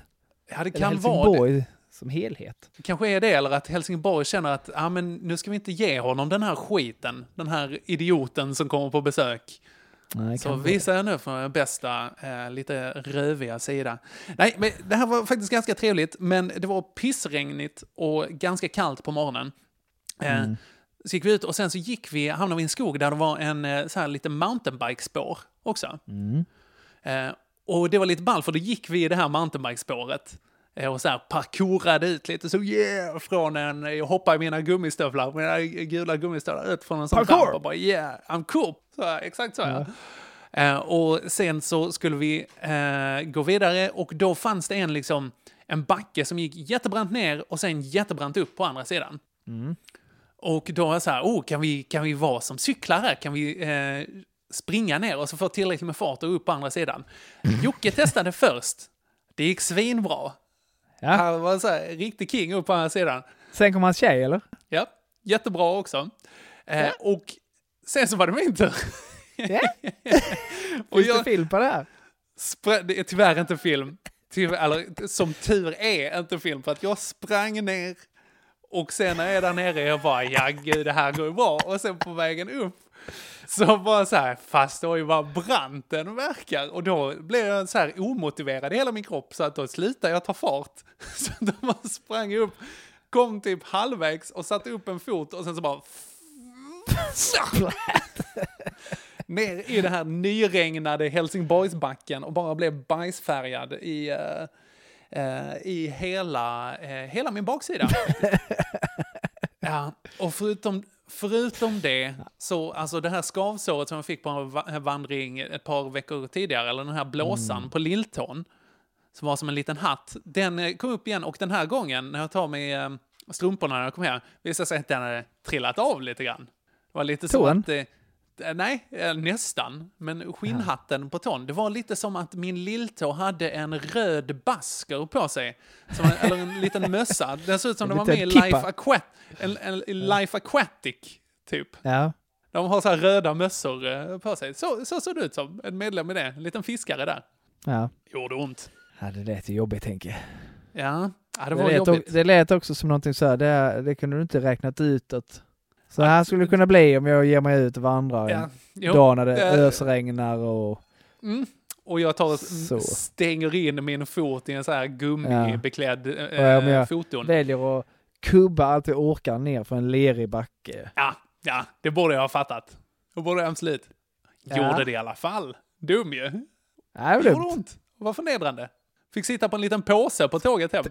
Ja, det kan vara det. Helsingborg som helhet? Kanske är det, eller att Helsingborg känner att ah, men nu ska vi inte ge honom den här skiten, den här idioten som kommer på besök. Nej, Så visar jag nu från min bästa, eh, lite röviga sida. Nej, men det här var faktiskt ganska trevligt, men det var pissregnigt och ganska kallt på morgonen. Eh, Mm. Så gick vi ut och sen så gick vi, hamnade vi i en skog där det var en eh, så här lite mountainbikespår också. Mm. Eh, och det var lite ball för då gick vi i det här mountainbikespåret. Eh, och så här parkourade ut lite så yeah, från en, jag hoppade i mina gummistövlar, mina gula gummistövlar ut från en sån Parkour! ramp och bara yeah, I'm cool. Så, här, exakt så ja. Eh, och sen så skulle vi eh, gå vidare och då fanns det en liksom en backe som gick jättebrant ner och sen jättebrant upp på andra sidan. Mm. Och då var jag så här, oh, kan vi, kan vi vara som cyklar här? Kan vi eh, springa ner och så få tillräckligt med fart och upp på andra sidan? Jocke testade först. Det gick svinbra. Ja. Han var så här, riktig king upp på andra sidan. Sen kom hans tjej eller? Ja, jättebra också. Eh, Och sen så var det min tur. Ja. och Finns jag det film på det här? det är tyvärr inte film. Tyvärr, eller som tur är inte film, för att jag sprang ner och sen när jag är där nere, jag bara, ja gud, det här går ju bra. Och sen på vägen upp, så bara så här, fast oj vad brant den verkar. Och då blev jag så här omotiverad i hela min kropp, så att då slutade jag ta fart. Så då bara sprang upp, kom typ halvvägs och satte upp en fot och sen så bara... ner i den här nyregnade Helsingborgsbacken och bara blev bajsfärgad i, eh, eh, i hela, eh, hela min baksida. ja, och förutom, förutom det, så alltså det här skavsåret som jag fick på en va- vandring ett par veckor tidigare, eller den här blåsan på lilltån, som var som en liten hatt, den eh, kom upp igen och den här gången när jag tar mig eh, strumporna när jag kom hem, visade sig att den hade trillat av lite grann. Det var lite så Tån? att... Eh, Nej, eh, nästan. Men skinnhatten på tån. Det var lite som att min lilltå hade en röd basker på sig. Som en, eller en liten mössa. Den såg ut som En den var med i Life. Aquat en, en, Life Aquatic, typ. Ja. De har så här röda mössor eh, på sig. Så, så såg det ut som. En medlem i det. En liten fiskare där. Ja. Gjorde ont. ja, det lät ju jobbigt jag. Ja, ja det Det var lät, jobbigt. det lät också som någonting så här, det, det kunde du inte räknat ut att så här skulle det kunna bli om jag ger mig ut och vandrar Ja, en jo, dag när det eh, ösregnar och... Mm. Och jag tar och Så. stänger in min fot i en så här gummibeklädd Och eh, om jag foton. väljer att kubba allt jag orkar ner för en lerig backe. Ja, ja, det borde jag ha fattat. Det borde jag absolut. Ja. Gjorde det i alla fall. Dum ju. Nej, det gjorde ont. Det var förnedrande. Fick sitta på en liten påse på tåget hem.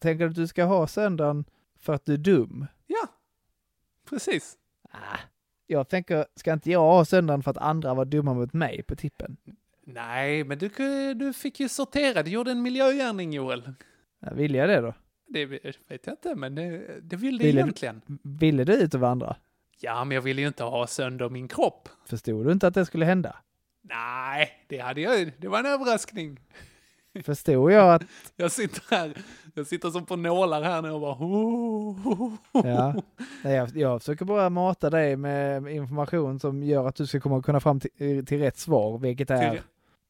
Tänker du att du ska ha söndagen för att du är dum? Ja, precis. Ah, jag tänker, ska inte jag ha söndagen för att andra var dumma mot mig på tippen? Nej, men du, du fick ju sortera. Du gjorde en miljögärning, Joel. Ja, Vill jag det då? Det vet jag inte, men det, det vill du Ville- egentligen. Ville du ut och vandra? Ja, men jag ville ju inte ha sönder min kropp. Förstod du inte att det skulle hända? Nej, det hade jag Det var en överraskning. Förstod jag att... Jag sitter här, jag sitter som på nålar här nu och bara... Ja. Nej, jag, jag försöker bara mata dig med information som gör att du ska komma kunna fram till, till rätt svar, vilket är...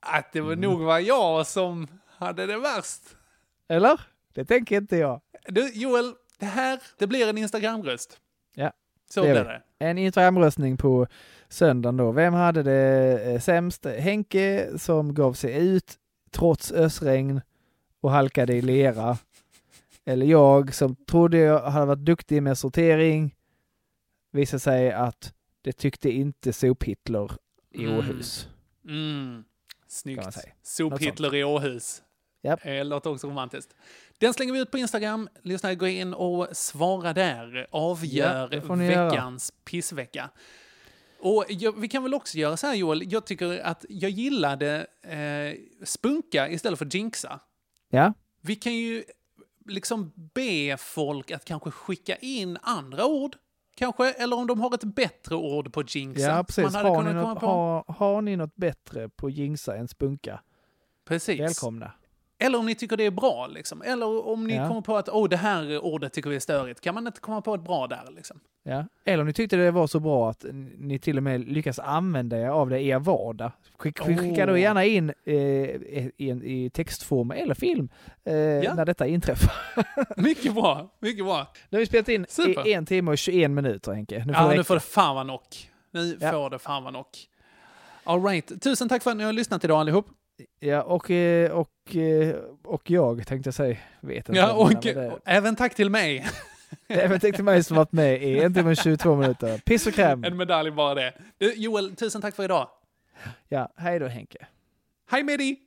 Att det var Mm. nog var jag som hade det värst. Eller? Det tänker inte jag. Du, Joel, det här, det blir en Instagram-röst. Ja, Så det blir det. En Instagram-röstning på söndagen då. Vem hade det eh, sämst? Henke som gav sig ut trots ösregn och halkade i lera. Eller jag som trodde jag hade varit duktig med sortering. Visade sig att det tyckte inte sop-Hitler i Mm. Åhus. Mm. Man Snyggt. Sop-Hitler i Åhus. Japp. Det låter också romantiskt. Den slänger vi ut på Instagram. Lyssnare, gå in och svara där. Avgör får ni göra. veckans pissvecka. Och jag, vi kan väl också göra så här Joel, jag tycker att jag gillade eh, spunka istället för jinxa. Ja, Vi kan ju liksom be folk att kanske skicka in andra ord, kanske, eller om de har ett bättre ord på jinxa. ja precis. Har ni, något, har, har ni något bättre på jinxa än spunka? Precis. Välkomna. Eller om ni tycker det är bra, liksom. Eller om ni Ja. kommer på att oh, det här ordet tycker vi är störigt. Kan man inte komma på ett bra där, liksom? Ja. Eller om ni tyckte det var så bra att ni till och med lyckas använda er av det i er vardag. Skick, skick- Skicka då gärna in eh, i, i textform eller film eh, när detta inträffar. Mycket bra, mycket bra. Nu har vi spelat in Super. i en timme och 21 minuter Henke. Nu får ja, det nu får det fan vara nog. Nu Ja. får det fan vara nog. All right. Tusen tack för att ni har lyssnat idag allihop. Ja, och, eh, och, eh, och jag tänkte jag säga. Vet inte. Ja, och, och även tack till mig. Även till mig som varit med i en timme och 22 minuter. Piss och kräm. En medalj bara det. Du, Joel, tusen tack för idag. Ja, hej då Henke. Hej med dig!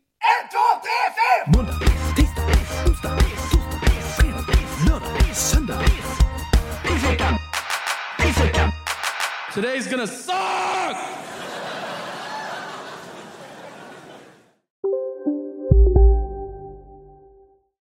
Today's gonna suck!